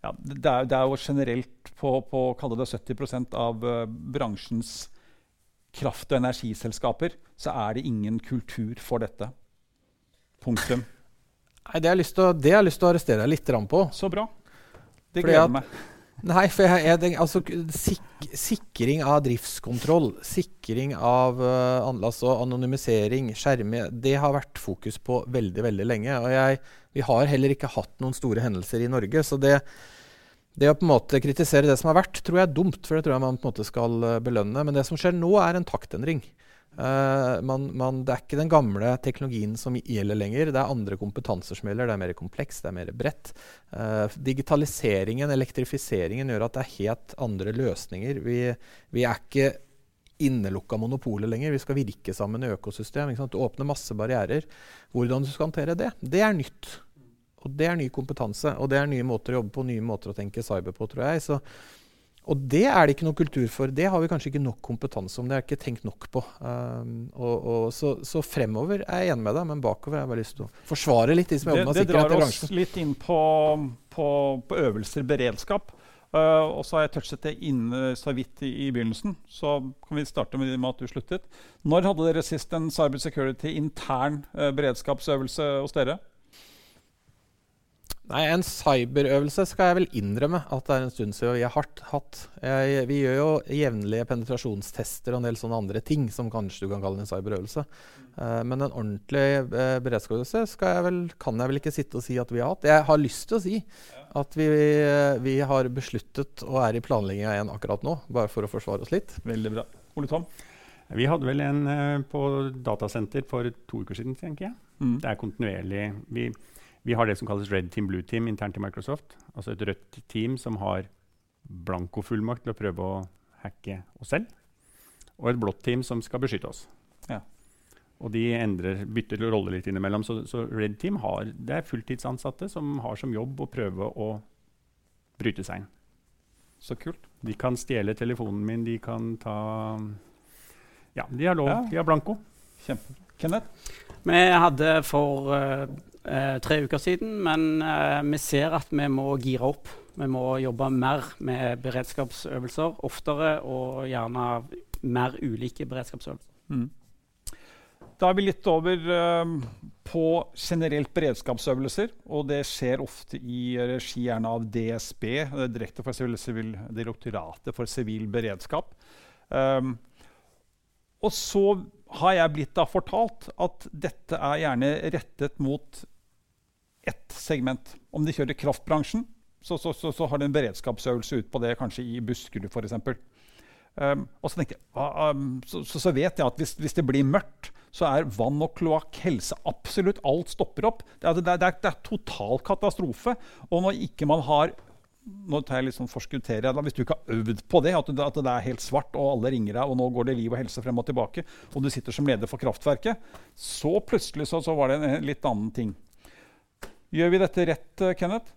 ja, det, er, det, er, jo generelt på, på kalle det 70 av uh, bransjens kraft- og energiselskaper, så er det ingen kultur for dette. Punktum. Nei, Det har jeg lyst til å, lyst til å arrestere deg litt på. Så bra. Det gleder meg. Nei, for jeg, jeg, altså, sik sikring av driftskontroll, sikring av uh, altså anonymisering, skjerme, det har vært fokus på veldig veldig lenge. Og jeg, vi har heller ikke hatt noen store hendelser i Norge. Så det, det å på en måte kritisere det som har vært, tror jeg er dumt. For det tror jeg man på en måte skal eh, belønne. Men det som skjer nå, er en taktendring. Uh, man, man, det er ikke den gamle teknologien som gjelder lenger. Det er andre kompetanser som gjelder. Det er mer komplekst, det er mer bredt. Uh, digitaliseringen, elektrifiseringen, gjør at det er helt andre løsninger. Vi, vi er ikke innelukka monopolet lenger. Vi skal virke sammen i økosystem. Du åpner masse barrierer. Hvordan du skal håndtere det, det er nytt. Og det er ny kompetanse, og det er nye måter å jobbe på, nye måter å tenke cyber på, tror jeg. Så, Og det er det ikke noe kultur for. Det har vi kanskje ikke nok kompetanse om. Det er ikke tenkt nok på. Um, og, og så, så, fremover er jeg enig med deg, men bakover har jeg bare lyst til å forsvare litt de som jobber med sikkerhet i bransjen. Det drar oss litt inn på, på, på øvelser beredskap. Uh, og så har jeg touchet det inne så vidt i, i, begynnelsen. Så kan vi starte med, med, at du sluttet. Når hadde dere sist en cyber security intern uh, beredskapsøvelse hos dere? Nei, En cyberøvelse skal jeg vel innrømme at det er en stund siden vi har hatt. Jeg, vi gjør jo jevnlige penetrasjonstester og en del sånne andre ting som kanskje du kan kalle en cyberøvelse. Uh, men en ordentlig uh, beredskapsøvelse jeg vel, kan jeg vel ikke sitte og si at vi har hatt. Jeg har lyst til å si at vi, vi har besluttet og er i planlegging av en akkurat nå, bare for å forsvare oss litt. Veldig bra. Ole Tom? Vi hadde vel en uh, på datasenter for to uker siden, tenker jeg. Mm. Det er kontinuerlig. Vi vi har det som kalles Red Team, Blue Team internt i Microsoft. Altså et rødt team som har blankofullmakt til å prøve å hacke oss selv. Og et blått team som skal beskytte oss. Ja. Og de endrer, bytter rolle litt innimellom. Så, så, Red Team har, det er fulltidsansatte som har som jobb å prøve å bryte seg inn. Så kult. De kan stjele telefonen min, de kan ta Ja, de har lov. Ja. De har blanko. Kjempe. Kenneth? Vi hadde for uh, eh, tre uker siden. Men eh, vi ser at vi må gire opp. Vi må jobbe mer med beredskapsøvelser oftere og gjerne mer ulike beredskapsøvelser. Mm. Da er vi litt over uh, på generelt beredskapsøvelser. Og det skjer ofte i regi av DSB, Direkte for Civil, Direktoratet for sivil beredskap. Um, og så har jeg blitt da fortalt at dette er gjerne rettet mot ett segment. Om de kjører kraftbransjen, så, så, så, så har de en beredskapsøvelse ut på det, kanskje i Buskerud f.eks. Um, og så, jeg, um, så, så, vet jeg at hvis, hvis, det blir mørkt, så er vann og kloakk, helse Absolutt alt stopper opp. Det er, det, er, det er, total katastrofe. Og når ikke man har nå tar jeg litt sånn forskutterer jeg, Hvis du ikke har øvd på det, at det, at det, er helt svart, og alle ringer deg, og nå går det liv og helse frem og tilbake, og du sitter som leder for kraftverket, så plutselig så, så var det en litt annen ting. Gjør vi dette rett, eh, Kenneth?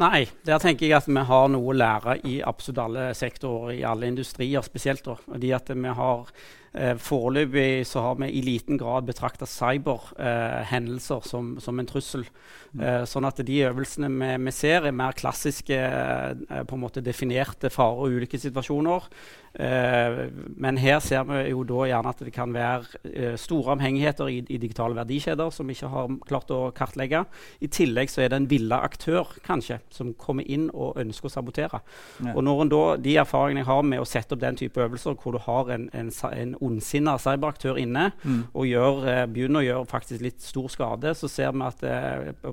Nei, der tenker jeg at vi har noe å lære i absolutt alle sektorer, i alle industrier spesielt. Da. Fordi at vi har Foreløpig så har vi i liten grad betrakta cyberhendelser eh, som, som, en trussel. Mm. Eh, sånn at de øvelsene vi, vi ser, er mer klassiske, eh, på en måte definerte farer og ulykkessituasjoner. Men her ser vi jo da gjerne at det kan være store avhengigheter i, i, digitale verdikjeder som vi ikke har klart å kartlegge. I tillegg så er det en villa aktør kanskje, som kommer inn og ønsker å sabotere. Ja. Og når en da, De erfaringene jeg har med å sette opp den type øvelser, hvor du har en, en, en ondsinna cyberaktør inne mm. og gjør, uh, begynner å gjøre faktisk litt stor skade, så ser vi at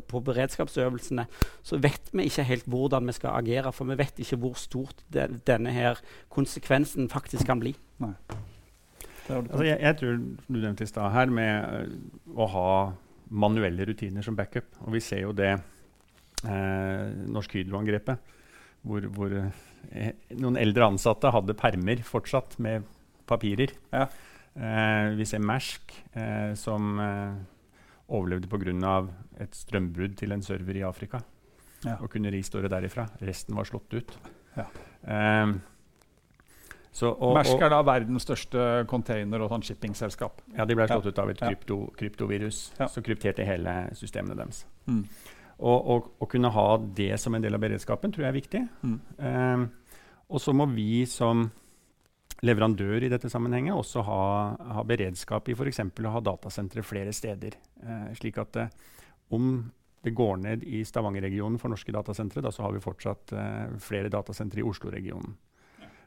på beredskapsøvelsene så vet vi ikke helt hvordan vi skal agere. For vi vet ikke hvor stort de, denne her konsekvensen faktisk kan bli. Altså, jeg, jeg, tror du nevnte i stad her med uh, å ha manuelle rutiner som backup. Og vi ser jo det eh, Norsk Hydro-angrepet, hvor, hvor eh, noen eldre ansatte hadde permer fortsatt med papirer. Ja. Eh, vi ser Mersk, eh, som eh, overlevde pga. et strømbrudd til en server i Afrika. Ja. Og kunne ri derifra. Resten var slått ut. Ja. Eh, så, og, Mersk er da verdens største container- og sånn shippingselskap. Ja, de ble slått ja. ut av et krypto, kryptovirus ja. som krypterte hele systemene deres. Mm. Og, å kunne ha det som en del av beredskapen tror jeg er viktig. Mm. Um, og så må vi som leverandør i dette sammenhenget også ha, ha beredskap i f.eks. å ha datasentre flere steder. Eh, slik at eh, om det går ned i Stavanger-regionen for norske datasentre, da så har vi fortsatt eh, flere datasentre i Oslo-regionen.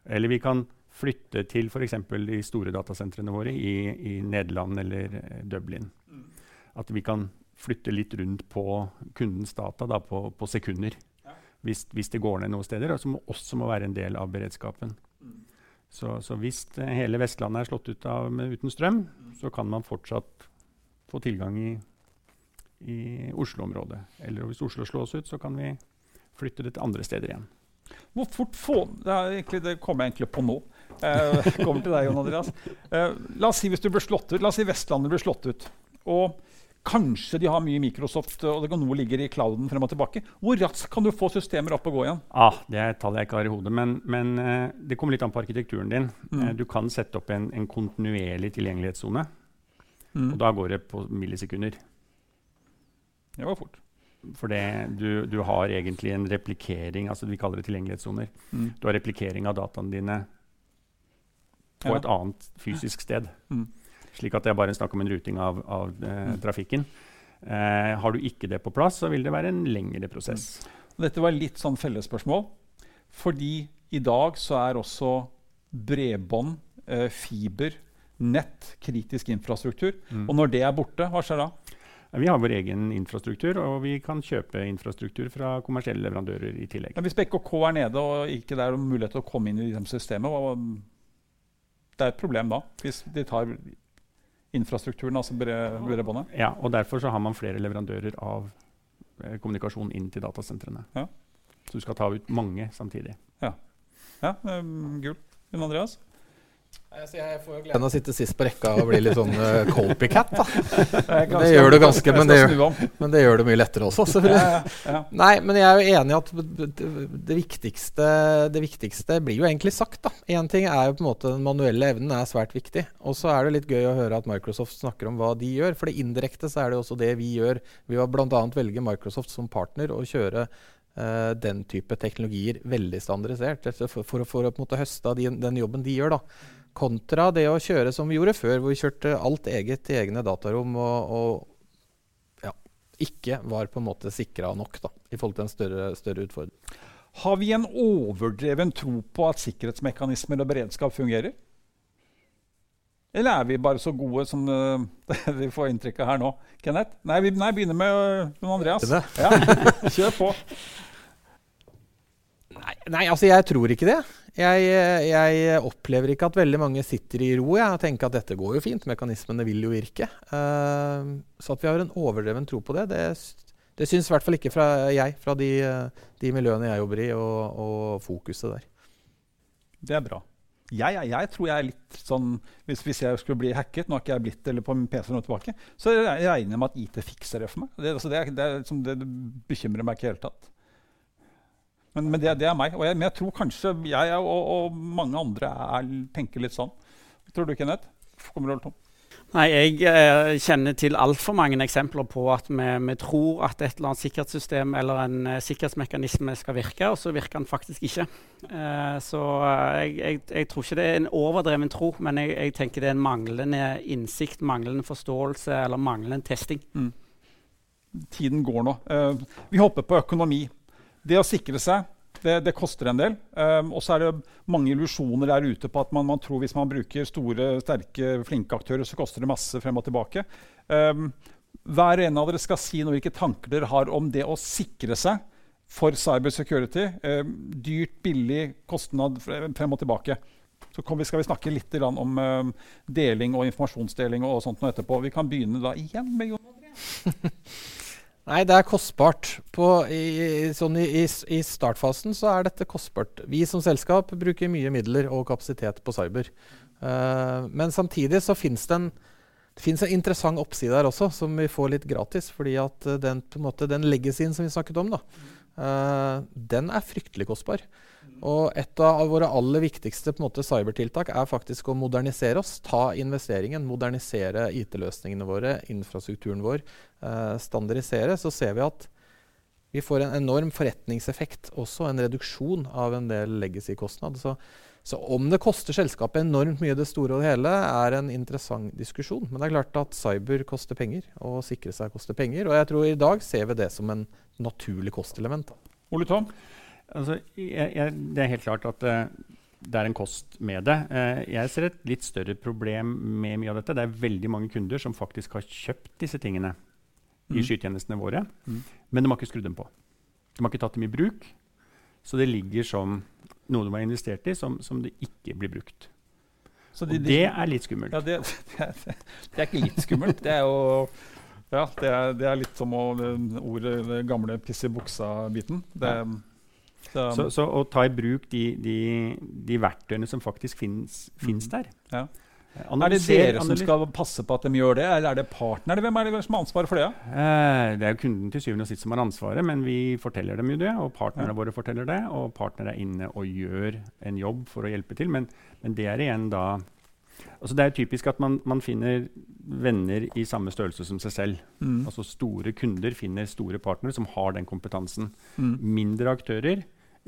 Eller vi kan flytte til f.eks. de store datasentrene våre i, i Nederland eller eh, Dublin. Mm. At vi kan flytte litt rundt på kundens data da, på, på, sekunder. Ja. Hvis, hvis, det går ned noen steder, og som også må være en del av beredskapen. Så, så, hvis hele Vestlandet er slått ut av, uten strøm, så kan man fortsatt få tilgang i, i Oslo-området. Eller hvis Oslo slås ut, så kan vi flytte det til andre steder igjen. Hvor fort få Det, egentlig, det kommer jeg egentlig på nå. Eh, kommer til deg, Jon Andreas. Eh, la oss si hvis du blir slått ut, la oss si Vestlandet blir slått ut. Og Kanskje de har mye Microsoft, og det kan noe ligger i clouden frem og tilbake. Hvor raskt kan du få systemer opp og gå igjen? Ah, det er et tall jeg ikke har i hodet, men, men eh, det kommer litt an på arkitekturen din. Mm. Eh, du kan sette opp en, en kontinuerlig tilgjengelighetssone, Mm. og da går det på millisekunder. Det var fort. For du, du har egentlig en replikering, altså vi kaller det tilgjengelighetssoner. Mm. Du har replikering av dataene dine på Ja. et annet fysisk sted. Mm. Slik at det er bare snakk om en ruting av, av eh, trafikken. Eh, har du ikke det på plass, så vil det være en lengre prosess. Mm. Dette var litt sånn fellesspørsmål. Fordi i dag så er også bredbånd, eh, fiber, nett kritisk infrastruktur. Mm. Og når det er borte, hva skjer da? Vi har vår egen infrastruktur, og vi kan kjøpe infrastruktur fra kommersielle leverandører i tillegg. Men hvis BKK er nede og ikke det er mulighet til å komme inn i systemet, det er et problem da, hvis de tar infrastrukturen, altså bre- bredbåndet. Ja, og Derfor så har man flere leverandører av eh, kommunikasjon inn til datasentrene. Ja. Så du skal ta ut mange samtidig. Ja, um, Gul. Jon Andreas? Altså, jeg får jo gleden av å sitte sist på rekka og bli litt sånn uh, copycat. da. Jeg Det gjør du ganske, men det gjør-. Men det gjør det mye lettere også, selvfølgelig. Ja, ja. Nei, men jeg er jo enig i at det, viktigste, det viktigste blir jo egentlig sagt. da. Én ting er jo på en måte den manuelle evnen er svært viktig. Og så er det litt gøy å høre at Microsoft snakker om hva de gjør. For det indirekte så er det jo også det vi gjør. Vi har bl.a. velge Microsoft som partner og kjøre Uh, den type teknologier veldig standardisert. For, for, for å på en måte høste av de, den jobben de gjør. da. Kontra det å kjøre som vi gjorde før, hvor vi kjørte alt eget i egne datarom. og, og ja, ikke var på en måte sikra nok da, i forhold til en større, større utfordring. Har vi en overdreven tro på at sikkerhetsmekanismer og beredskap fungerer? Eller er vi bare så gode som uh, vi får inntrykk av her nå? Kenneth? Nei, vi nei, begynner med uh, Jon Andreas. Ja, kjør på. Nei, nei, altså jeg tror ikke det. Jeg, jeg opplever ikke at veldig mange sitter i ro jeg, og tenker at dette går jo fint, mekanismene vil jo virke. Uh, så at vi har en overdreven tro på det, det, det syns i hvert fall ikke fra jeg, fra de, de miljøene jeg jobber i, og, og fokuset der. Det er bra. Jeg, jeg, tror jeg er litt sånn hvis, hvis jeg skulle bli hacket, nå har ikke jeg blitt eller på min PC nå tilbake, så jeg regner jeg med at IT fikser det for meg. Det, altså det, det, det bekymrer meg ikke i det hele tatt. Men, men det, det er meg. Og jeg, men jeg tror kanskje jeg og, og mange andre er, tenker litt sånn. Tror du, Kenneth? Kommer du holde tom? Nei, Jeg eh, kjenner til altfor mange eksempler på at vi, vi tror at et eller annet sikkerhetssystem eller en eh, sikkerhetsmekanisme skal virke, og så virker den faktisk ikke. Eh, så eh, jeg, jeg, jeg tror ikke det er en overdreven tro, men jeg, jeg tenker det er en manglende innsikt, manglende forståelse eller manglende testing. Tiden går nå. Eh, vi hopper på økonomi. Det å sikre seg, det, det koster en del. Um, og så er det mange illusjoner der ute på at man, man tror hvis man bruker store, sterke, flinke aktører, så koster det masse frem og tilbake. Um, hver ene av dere skal si noe hvilke tanker dere har om det å sikre seg for cybersecurity. Um, dyrt, billig, kostnad frem og tilbake. Så vi skal vi snakke litt om deling og informasjonsdeling og sånt nå etterpå. Vi kan begynne da igjen med Jon. Nei, det er kostbart. På, i, sånn i, i, startfasen så er dette kostbart. Vi som selskap bruker mye midler og kapasitet på cyber. Uh, men samtidig så fins det en det fins en interessant oppside her også, som vi får litt gratis. fordi at den, på en den legacyen som vi snakket om, da, uh, den er fryktelig kostbar. Og et av våre aller viktigste måte, cybertiltak er faktisk å modernisere oss. Ta investeringen, modernisere IT-løsningene våre, infrastrukturen vår. eh, standardisere, så ser vi at vi får en enorm forretningseffekt, også en reduksjon av en del legacy-kostnad. Så, så om det koster selskapet enormt mye det store og det hele, er en interessant diskusjon. Men det er klart at cyber koster penger, og sikre seg koster penger. Og jeg tror i dag ser vi det som en naturlig kostelement. Ole Tom? Altså, jeg, jeg, det er helt klart at uh, det er en kost med det. Uh, jeg ser et litt større problem med mye av dette. Det er veldig mange kunder som faktisk har kjøpt disse tingene i Mm. skytjenestene våre, Mm. men de har ikke skrudd dem på. De har ikke tatt dem i bruk, så det ligger som noe de har investert i, som, som det ikke blir brukt. Så Og de- og det er litt skummelt. Ja, det, det, er, det er ikke litt skummelt. Det er jo ja, det er, det er litt som å, det ordet, det gamle piss i buksa-biten. Det, så, Så, så å ta i bruk de, de, de verktøyene som faktisk finnes, finnes der, Ja. Er det dere som skal passe på at de gjør det, eller er det partnere? Hvem er det som har ansvaret for det? Eh, det er jo kunden til syvende og sist som har ansvaret, men vi forteller dem jo det. Og partnerne Ja. våre forteller det, og partnere er inne og gjør en jobb for å hjelpe til. Men, men det er igjen da altså Det er typisk at man, man finner venner i samme størrelse som seg selv. Mm. Altså Store kunder finner store partnere som har den kompetansen. Mm. Mindre aktører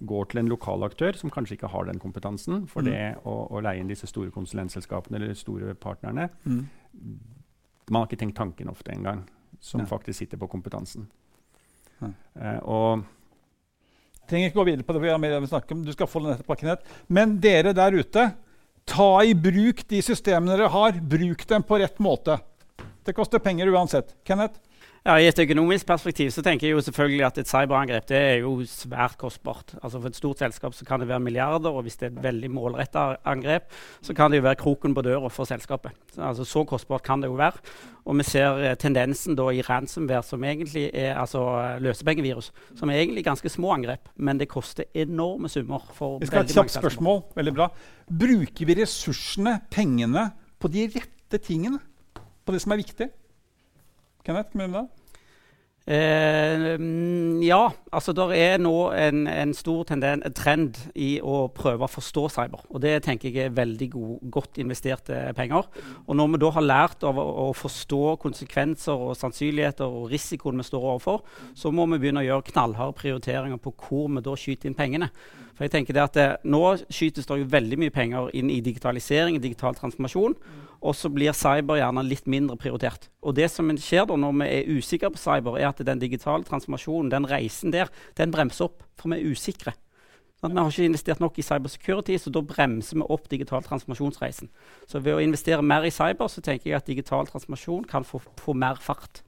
går til en lokal aktør som kanskje ikke har den kompetansen. For Mm. det å, å leie inn disse store konsulentselskapene eller store partnerne Mm. Man har ikke tenkt tanken ofte engang, som ja. faktisk sitter på kompetansen. Ja. Eh, og Trenger ikke gå videre på det, for vi snakke om. Du skal få den etterpå, Kenneth. Men dere der ute, ta i bruk de systemene dere har. Bruk dem på rett måte. Det koster penger uansett. Kenneth? Ja, I et økonomisk perspektiv så tenker jeg jo selvfølgelig at et cyberangrep det er jo svært kostbart. Altså For et stort selskap så kan det være milliarder, og hvis det er et veldig målretta angrep, så kan det jo være kroken på døra for selskapet. Så, altså Så kostbart kan det jo være. Og vi ser eh, tendensen da i ransomware, som egentlig er altså løsepengevirus, som er egentlig ganske små angrep, men det koster enorme summer. for Vi skal ha et kjapt spørsmål. Veldig bra. Bruker vi ressursene, pengene, på de rette tingene? På det som er viktig? Kenneth, igjen med det. Eh, mm, ja, altså det er nå en, en stor tenden, trend i å prøve å forstå cyber. Og det tenker jeg er veldig god, godt investerte penger. Og når vi da har lært av å, å forstå konsekvenser og sannsynligheter og risikoen vi står overfor, så må vi begynne å gjøre knallharde prioriteringer på hvor vi da skyter inn pengene. For jeg tenker det at det, Nå skytes det jo veldig mye penger inn i digitalisering, digital transformasjon. Og så blir cyber gjerne litt mindre prioritert. Og det som skjer da når vi er usikre på cyber, er at den digitale transformasjonen, den reisen der, den bremser opp. For vi er usikre. Sånn, vi har ikke investert nok i cybersecurity, så da bremser vi opp digital transformasjonsreisen. Så ved å investere mer i cyber, så tenker jeg at digital transformasjon kan få, få mer fart.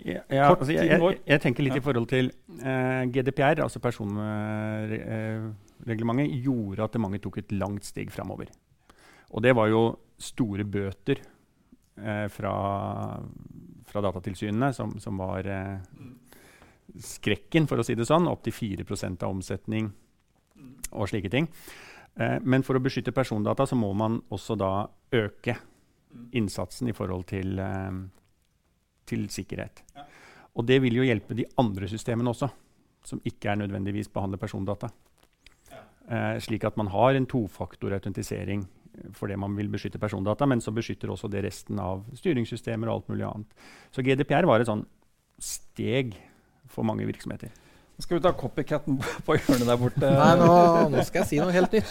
Ja, ja, altså, jeg, jeg, jeg tenker litt Ja. i forhold til eh, GDPR, altså personreglementet, gjorde at mange tok et langt steg framover. Og det var jo store bøter eh, fra, fra datatilsynene som, som var eh, skrekken, for å si det sånn. Opptil 4% av omsetning og slike ting. Eh, men for å beskytte persondata så må man også da øke innsatsen i forhold til, eh, til sikkerhet. Og det vil jo hjelpe de andre systemene også, som ikke er nødvendigvis behandler persondata. Eh, slik at man har en tofaktor-autentisering fordi man vil beskytte persondata, men så beskytter også det resten av styringssystemer og alt mulig annet. Så GDPR var et sånn steg for mange virksomheter. Nå skal vi ta copycaten på hjørnet der borte. Nei, nå, nå skal jeg si noe helt nytt.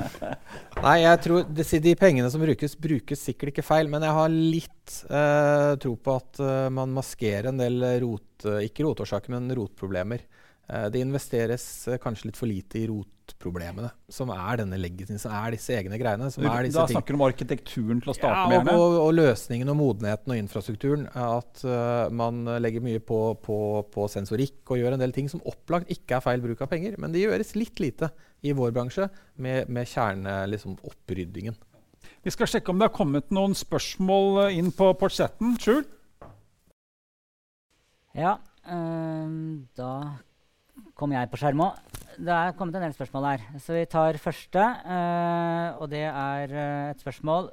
Nei, jeg tror de, de pengene som brukes, brukes sikkert ikke feil. Men jeg har litt eh, tro på at eh, man maskerer en del rot... eh, ikke rotårsaker, men rotproblemer. Eh, det investeres eh, kanskje litt for lite i rotproblemene, som er denne legitime, som er disse egne greiene. Som er disse Da ting. snakker du om arkitekturen til å starte Ja, med. og, og, og løsningen og modenheten og infrastrukturen. At uh, man legger mye på, på, på sensorikk og gjør en del ting som opplagt ikke er feil bruk av penger. Men det gjøres litt lite i vår bransje med, med kjerneoppryddingen. liksom. Vi skal sjekke om det har kommet noen spørsmål inn på, på chatten. Ja, øhm, da kom jeg på skjerm òg. Det er kommet en del spørsmål her. Så vi tar første. Uh, og det er øh, et spørsmål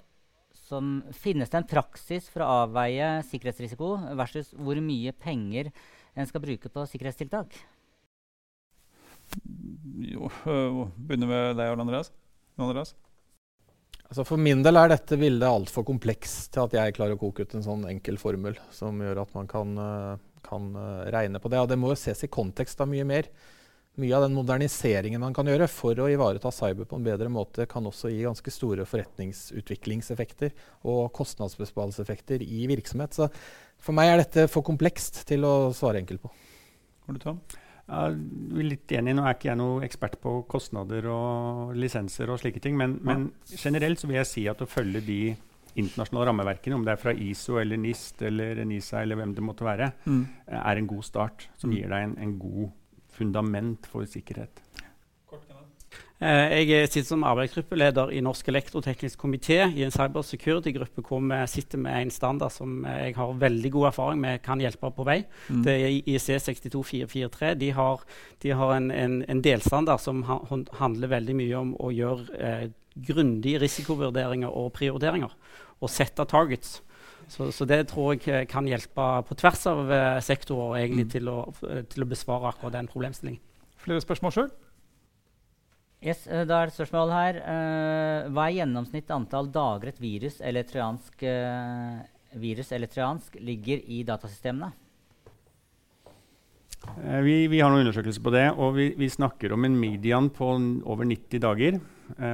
som Finnes det en praksis for å avveie sikkerhetsrisiko versus hvor mye penger en skal bruke på sikkerhetstiltak? Jo, øh, begynner med deg, Arne Andreas. Andreas. Altså For min del er dette bildet altfor komplekst til at jeg klarer å koke ut en sånn enkel formel som gjør at man kan, eh, kan eh, regne på det. Og det må jo ses i kontekst av mye mer. Mye av den moderniseringen man kan gjøre for å ivareta cyber på en bedre måte, kan også gi ganske store forretningsutviklingseffekter og kostnadsbesparelseseffekter i virksomhet. Så for meg er dette for komplekst til å svare enkelt på. Har du Tom? Jeg er litt enig. Nå er ikke jeg noe ekspert på kostnader og lisenser og slike ting, men, men generelt så vil jeg si at å følge de internasjonale rammeverkene, om det er fra ISO eller NIST eller NISA eller hvem det måtte være, Mm. eh, er en god start som gir deg en, en god fundament for sikkerhet. Eh, jeg sitter som arbeidsgruppeleder i Norsk elektroteknisk komité i en cybersecurity-gruppe hvor vi sitter med en standard som jeg har veldig god erfaring med kan hjelpe på vei. Mm. Det er IEC 62443. De har, de har en, en, en, delstandard som ha, handler veldig mye om å gjøre eh, grundige risikovurderinger og prioriteringer. Og sette targets. Så, så, det tror jeg kan hjelpe på tvers av sektorer egentlig, mm. til, å, til, å, besvare akkurat den problemstillingen. Flere spørsmål sjøl? Yes, uh, da er det spørsmål her. Uh, hva er gjennomsnitt antall dager et virus eller trojansk, virus eller trojansk ligger i datasystemene? Vi, vi, har noen undersøkelser på det, og vi, vi snakker om en median på over 90 dager.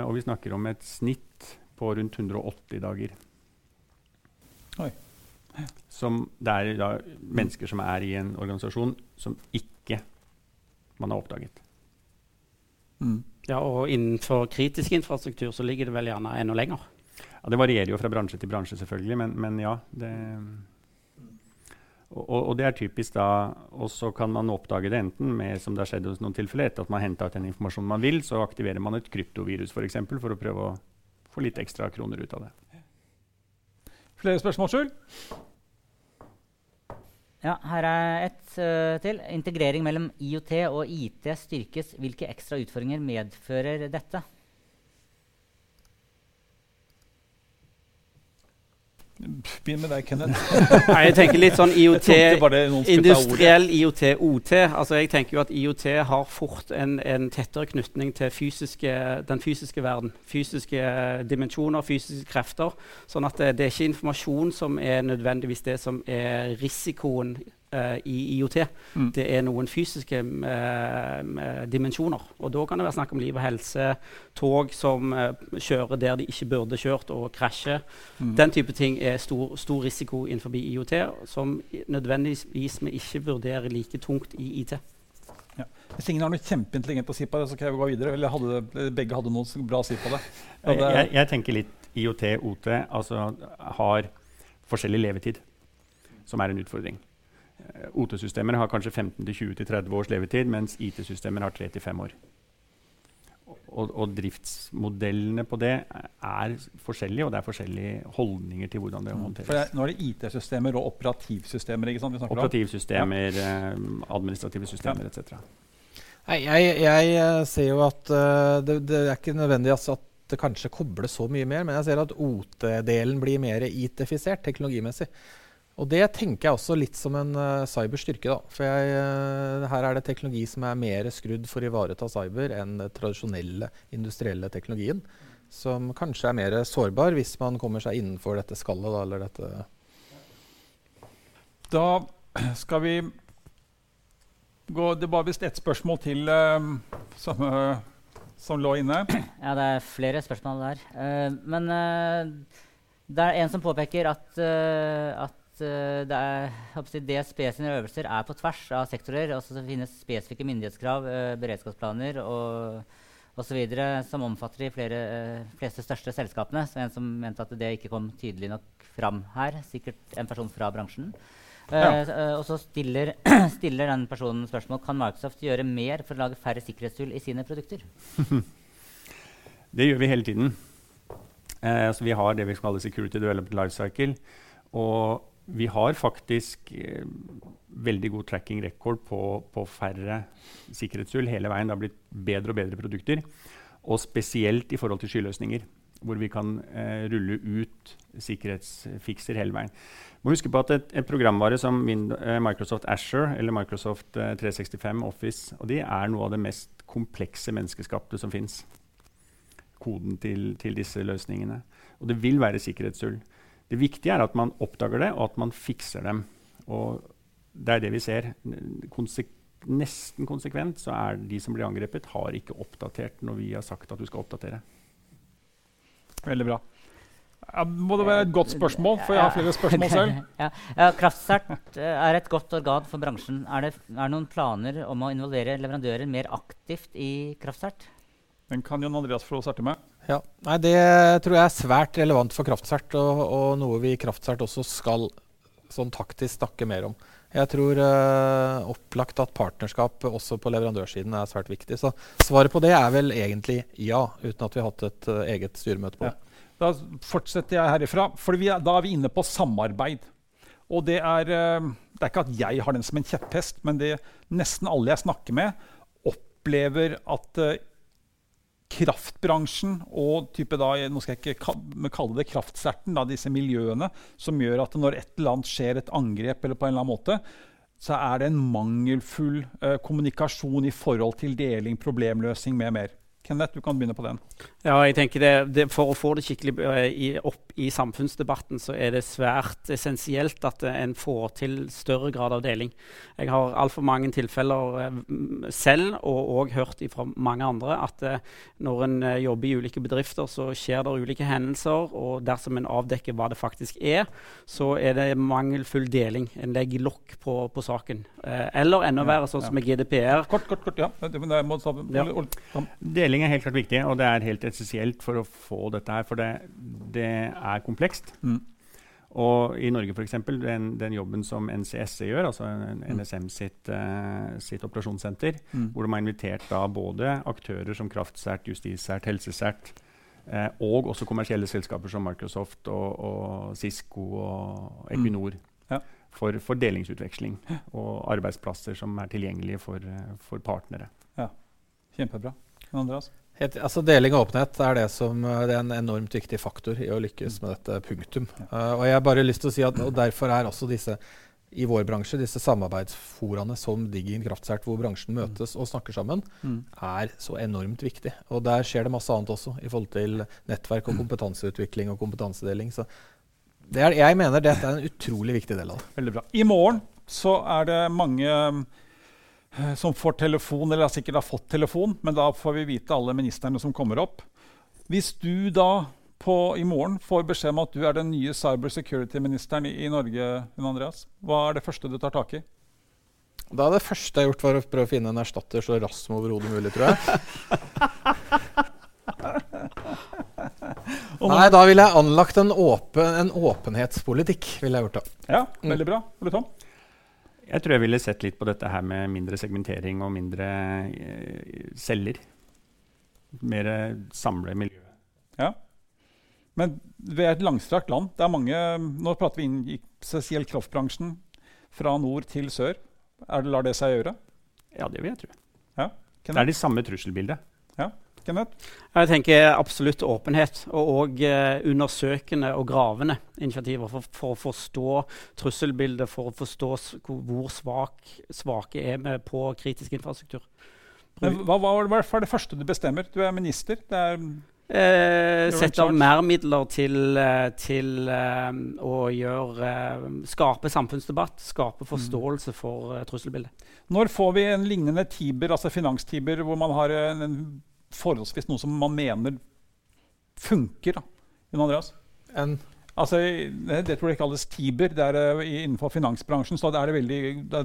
og vi snakker om et snitt på rundt 180 dager. Som det er da, mennesker som er i en organisasjon som ikke man har oppdaget. Mm. Ja, Og innenfor kritisk infrastruktur så ligger det vel gjerne enda lenger? Ja, Det varierer jo fra bransje til bransje, selvfølgelig, men, men ja. Det, og, og, det er typisk da, og så kan man oppdage det enten med som det har skjedd hos noen tilfeller, etter at man har henta ut den informasjonen man vil, så aktiverer man et kryptovirus for, eksempel, for å prøve å få litt ekstra kroner ut av det. Flere spørsmål, Skjul? Ja, her er et uh, til. Integrering mellom IOT og IT styrkes. Hvilke ekstra utfordringer medfører dette? Begynn med deg, Kenneth. Nei, jeg tenker litt sånn IOT, industriell IOT, OT. Altså jeg tenker jo at IOT har fort en, en tettere knytning til fysiske, den fysiske verden. Fysiske dimensjoner, fysiske krefter. Sånn at det, det er ikke informasjon som er nødvendigvis det som er risikoen i IOT. Mm. Det er noen fysiske uh, dimensjoner. Og da kan det være snakk om liv og helse, tog som uh, kjører der de ikke burde kjørt, og krasjer. Mm. Den type ting er stor, stor risiko innenfor IOT, som nødvendigvis vi ikke vurderer like tungt i IT. Ja. Hvis ingen har noe kjempeintelligent å si på det, så kan jeg gå videre. Eller hadde, begge hadde noe bra å si på det. det jeg, jeg, tenker litt IOT, OT, altså har forskjellig levetid, som er en utfordring. Eh, OT-systemer har kanskje 15-20-30 års levetid, mens IT-systemer har 3-5 år. Og, og, driftsmodellene på det er forskjellige, og det er forskjellige holdninger til hvordan det mm. håndteres. Det, nå er det IT-systemer og operativsystemer? ikke sant? Operativsystemer, ja. eh, administrative systemer ja. etc. Nei, jeg, jeg, eh, ser jo at uh, det, det, er ikke nødvendig altså, at det kanskje kobles så mye mer, men jeg ser at OT-delen blir mer IT-fisert teknologimessig. Og det tenker jeg også litt som en uh, cyberstyrke. Da. For jeg, uh, her er det teknologi som er mer skrudd for å ivareta cyber enn den tradisjonelle industrielle teknologien. Som kanskje er mer sårbar hvis man kommer seg innenfor dette skallet. Da, eller dette da skal vi gå Det var visst ett spørsmål til uh, som, som, lå inne. Ja, det er flere spørsmål der. men det er en som påpeker at, at uh, det er, DSB sine øvelser er på tvers av sektorer. Altså, det finnes spesifikke myndighetskrav, uh, beredskapsplaner og osv. som omfatter de flere, uh, fleste største selskapene. Så en som mente at det ikke kom tydelig nok fram her. Sikkert en person fra bransjen. Ja. og så stiller, stiller, den personen spørsmål kan Microsoft gjøre mer for å lage færre sikkerhetshull i sine produkter. det gjør vi hele tiden. så vi har det vi kaller Security Development Lifecycle. Og vi har faktisk eh, veldig god tracking record på, på, færre sikkerhetshull hele veien. Det har blitt bedre og bedre produkter. Og spesielt i forhold til skyløsninger, hvor vi kan eh, rulle ut sikkerhetsfikser hele veien. Må huske på at et, et programvare som eh, Microsoft Asher eller Microsoft 365 eh, Office og de er noe av det mest komplekse menneskeskapte som fins. Koden til, til disse løsningene. Og det vil være sikkerhetshull. Det viktige er at man oppdager det, og at man fikser dem. Og det er det vi ser. Konsek nesten konsekvent så er de som blir angrepet, har ikke oppdatert når vi har sagt at du skal oppdatere. Veldig bra. Ja, må det være et godt spørsmål, for jeg har flere spørsmål selv. Ja, ja, Kraftsert eh, er et godt organ for bransjen. Er det, er det noen planer om å involvere leverandører mer aktivt i Kraftsert? Den kan Jon Andreas få starte med. Ja, nei, Det tror jeg er svært relevant for Kraftsert, og, og noe vi i Kraftsert også skal sånn taktisk snakke mer om. Jeg tror uh, opplagt at partnerskap også på leverandørsiden er svært viktig. Så svaret på det er vel egentlig ja, uten at vi har hatt et uh, eget styremøte på det. Ja. Da fortsetter jeg herifra, for er, da er vi inne på samarbeid. Og det er, uh, det er ikke at jeg har den som en kjepphest, men det nesten alle jeg snakker med, opplever at kraftbransjen og type da, nå skal jeg ikke kalle det kraftserten, da, disse miljøene, som gjør at når et eller annet skjer, et angrep eller på en eller annen måte, så er det en mangelfull eh, kommunikasjon i forhold til deling, problemløsning med mer. Kenneth, du kan begynne på den. Ja, jeg tenker det, det, For å få det skikkelig i, opp i samfunnsdebatten, så er det svært essensielt at en får til større grad av deling. Jeg har altfor mange tilfeller uh, selv, og òg hørt fra mange andre, at når en jobber i ulike bedrifter, så skjer det ulike hendelser. Og dersom en avdekker hva det faktisk er, så er det mangelfull deling. En legger lokk på, på, saken. eller enda verre, sånn som med GDPR. Kort, kort, kort, ja. Deling er helt klart viktig, og det er helt essensielt for å få dette her. For det, det er komplekst. Mm. Og i Norge, f.eks., den, den jobben som NCSE gjør, altså NSM mm. sitt, uh, sitt operasjonssenter, mm. hvor de har invitert da både aktører som Kraftsert, Justissert, Helsesert, uh, og også kommersielle selskaper som Microsoft og, og Cisco og Equinor. Mm. Ja. For, for, delingsutveksling og arbeidsplasser som er tilgjengelige for, for partnere. Ja, Kjempebra. Andreas? Het, altså Deling av åpenhet er det som eh, det er en enormt viktig faktor i å lykkes med dette punktum. Uh, og jeg har bare lyst til å si at og Derfor er også disse i vår bransje, disse samarbeidsforaene som Diggin Kraftsert, hvor bransjen møtes og snakker sammen, mm. er så enormt viktig. Og der skjer det masse annet også, i forhold til nettverk og kompetanseutvikling og kompetansedeling. Så er, jeg mener dette er en utrolig viktig del av det. Veldig bra. I morgen så er det mange som får telefon, eller sikkert har fått telefon, men da får vi vite alle ministrene som kommer opp. Hvis du da på, i morgen får beskjed om at du er den nye cyber security-ministeren i, i, Norge, Andreas, hva er det første du tar tak i? Da er det første jeg har gjort, var å prøve å finne en erstatter så raskt som overhodet mulig, tror jeg. Nei, da ville jeg anlagt en, åpen, en åpenhetspolitikk. ville jeg gjort da. Ja, veldig bra. Ole Tom? Jeg tror jeg ville sett litt på dette her med mindre segmentering og mindre eh, celler. Mer samle miljø. Ja. Men vi er et langstrakt land. Det er mange, Nå prater vi inn i spesielt kraftbransjen. Fra nord til sør. Er det, lar det seg gjøre? Ja, det vil jeg tro. Ja. Det er det samme trusselbildet. Ja. Kenneth? Jeg tenker absolutt åpenhet, og og uh, undersøkende og gravende initiativer for, for, å forstå trusselbildet, for å forstå hvor svak, svake er vi på kritisk infrastruktur. Men hva, hva, hva, er det første du bestemmer? Du er minister. Det er Eh, Sette av mer midler til, eh, til eh, å gjøre, uh, skape samfunnsdebatt, skape mm. forståelse for eh, trusselbildet. Når får vi en lignende Tiber, altså finanstiber, hvor man har en, en forholdsvis noe som man mener funker. da, Jon Andreas? En Altså, det, tror jeg ikke kalles Tiber. Det er, uh, innenfor finansbransjen så det er det veldig,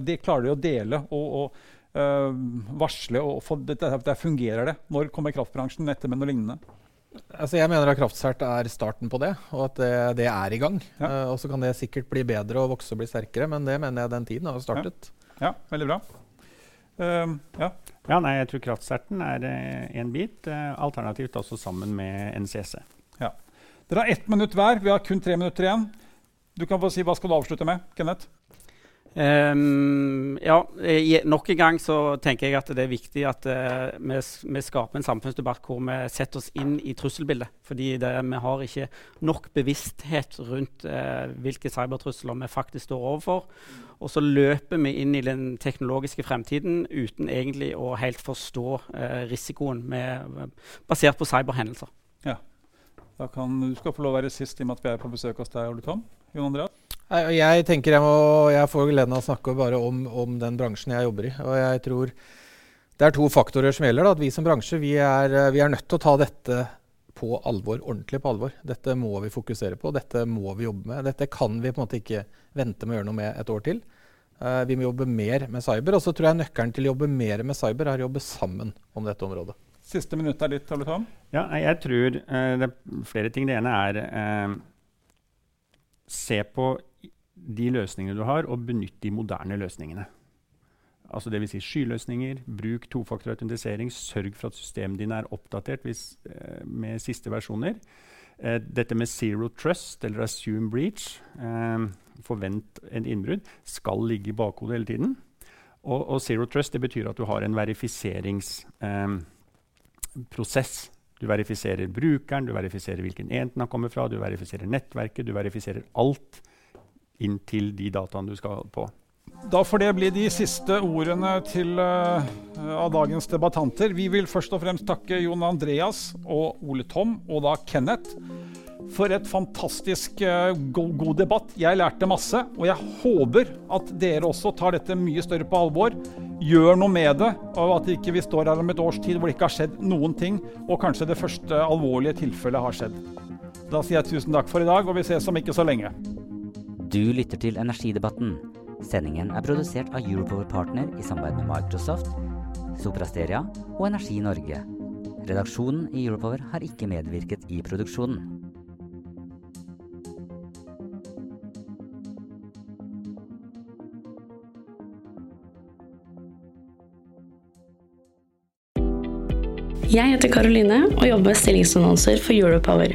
det, klarer de å dele og, og uh, varsle. og få, det, Der fungerer det. Når kommer kraftbransjen etter med noe lignende? Altså, jeg mener at Kraftsert er starten på det, og at det, det er i gang. Ja. Uh, og Så kan det sikkert bli bedre og vokse og bli sterkere, men det mener jeg den tiden har startet. Ja, ja veldig bra. Uh, ja. Ja. nei, jeg tror kraftserten er én uh, bit. Uh, alternativt også sammen med NCC. Ja. Dere har ett minutt hver. Vi har kun tre minutter igjen. Du kan få si Hva skal du avslutte med, Kenneth? Um, ja, nok en gang så tenker jeg at det er viktig at uh, vi, vi, skaper en samfunnsdebatt hvor vi setter oss inn i trusselbildet. Fordi det, vi har ikke nok bevissthet rundt uh, hvilke cybertrusler vi faktisk står overfor. Og så løper vi inn i den teknologiske fremtiden uten egentlig å helt forstå uh, risikoen med, basert på cyberhendelser. Ja. Da kan, du skal få lov å være sist i og med at vi er på besøk hos deg, Ole Tom. Jon Andreas? Jeg tenker jeg, må, jeg får gleden av å snakke bare om, om, den bransjen jeg jobber i. Og jeg tror det er to faktorer som gjelder. Da. At vi som bransje vi er, vi er, nødt til å ta dette på alvor, ordentlig på alvor. Dette må vi fokusere på, dette må vi jobbe med. Dette kan vi på en måte ikke vente med å gjøre noe med et år til. Uh, vi må jobbe mer med cyber. Og så tror jeg nøkkelen til å jobbe mer med cyber er å jobbe sammen om dette området. Siste minutt er ditt, Ole Tom. Ja, jeg tror uh, det er flere ting. Det ene er uh, se på de løsningene du har, og benytt de moderne løsningene. Altså Dvs. Si skyløsninger, bruk tofaktorautentisering, sørg for at systemet dine er oppdatert hvis, eh, med siste versjoner. Eh, dette med zero trust eller assume breach, eh, forvent en innbrudd, skal ligge i bakhodet hele tiden. Og, og, zero trust betyr at du har en verifiseringsprosess. Eh, du verifiserer brukeren, du verifiserer hvilken enhet den har kommet fra, du verifiserer nettverket, du verifiserer alt inntil de dataene du skal på. Da får det bli de siste ordene til, uh, av dagens debattanter. Vi vil først og fremst takke Jon Andreas og Ole Tom, og da Kenneth, for et fantastisk uh, god, god, debatt. Jeg lærte masse, og jeg håper at dere også tar dette mye større på alvor. Gjør noe med det, og at ikke vi står her om et års tid hvor det ikke har skjedd noen ting, og kanskje det første alvorlige tilfellet har skjedd. Da sier jeg tusen takk for i dag, og vi ses om ikke så lenge. Du lytter til Energidebatten Sendingen er produsert av Europower Partner i samarbeid med Microsoft, Soprasteria og Energi Norge. Redaksjonen i Europower har ikke medvirket i produksjonen. Jeg heter Karoline og jobber med stillingsannonser for Europower.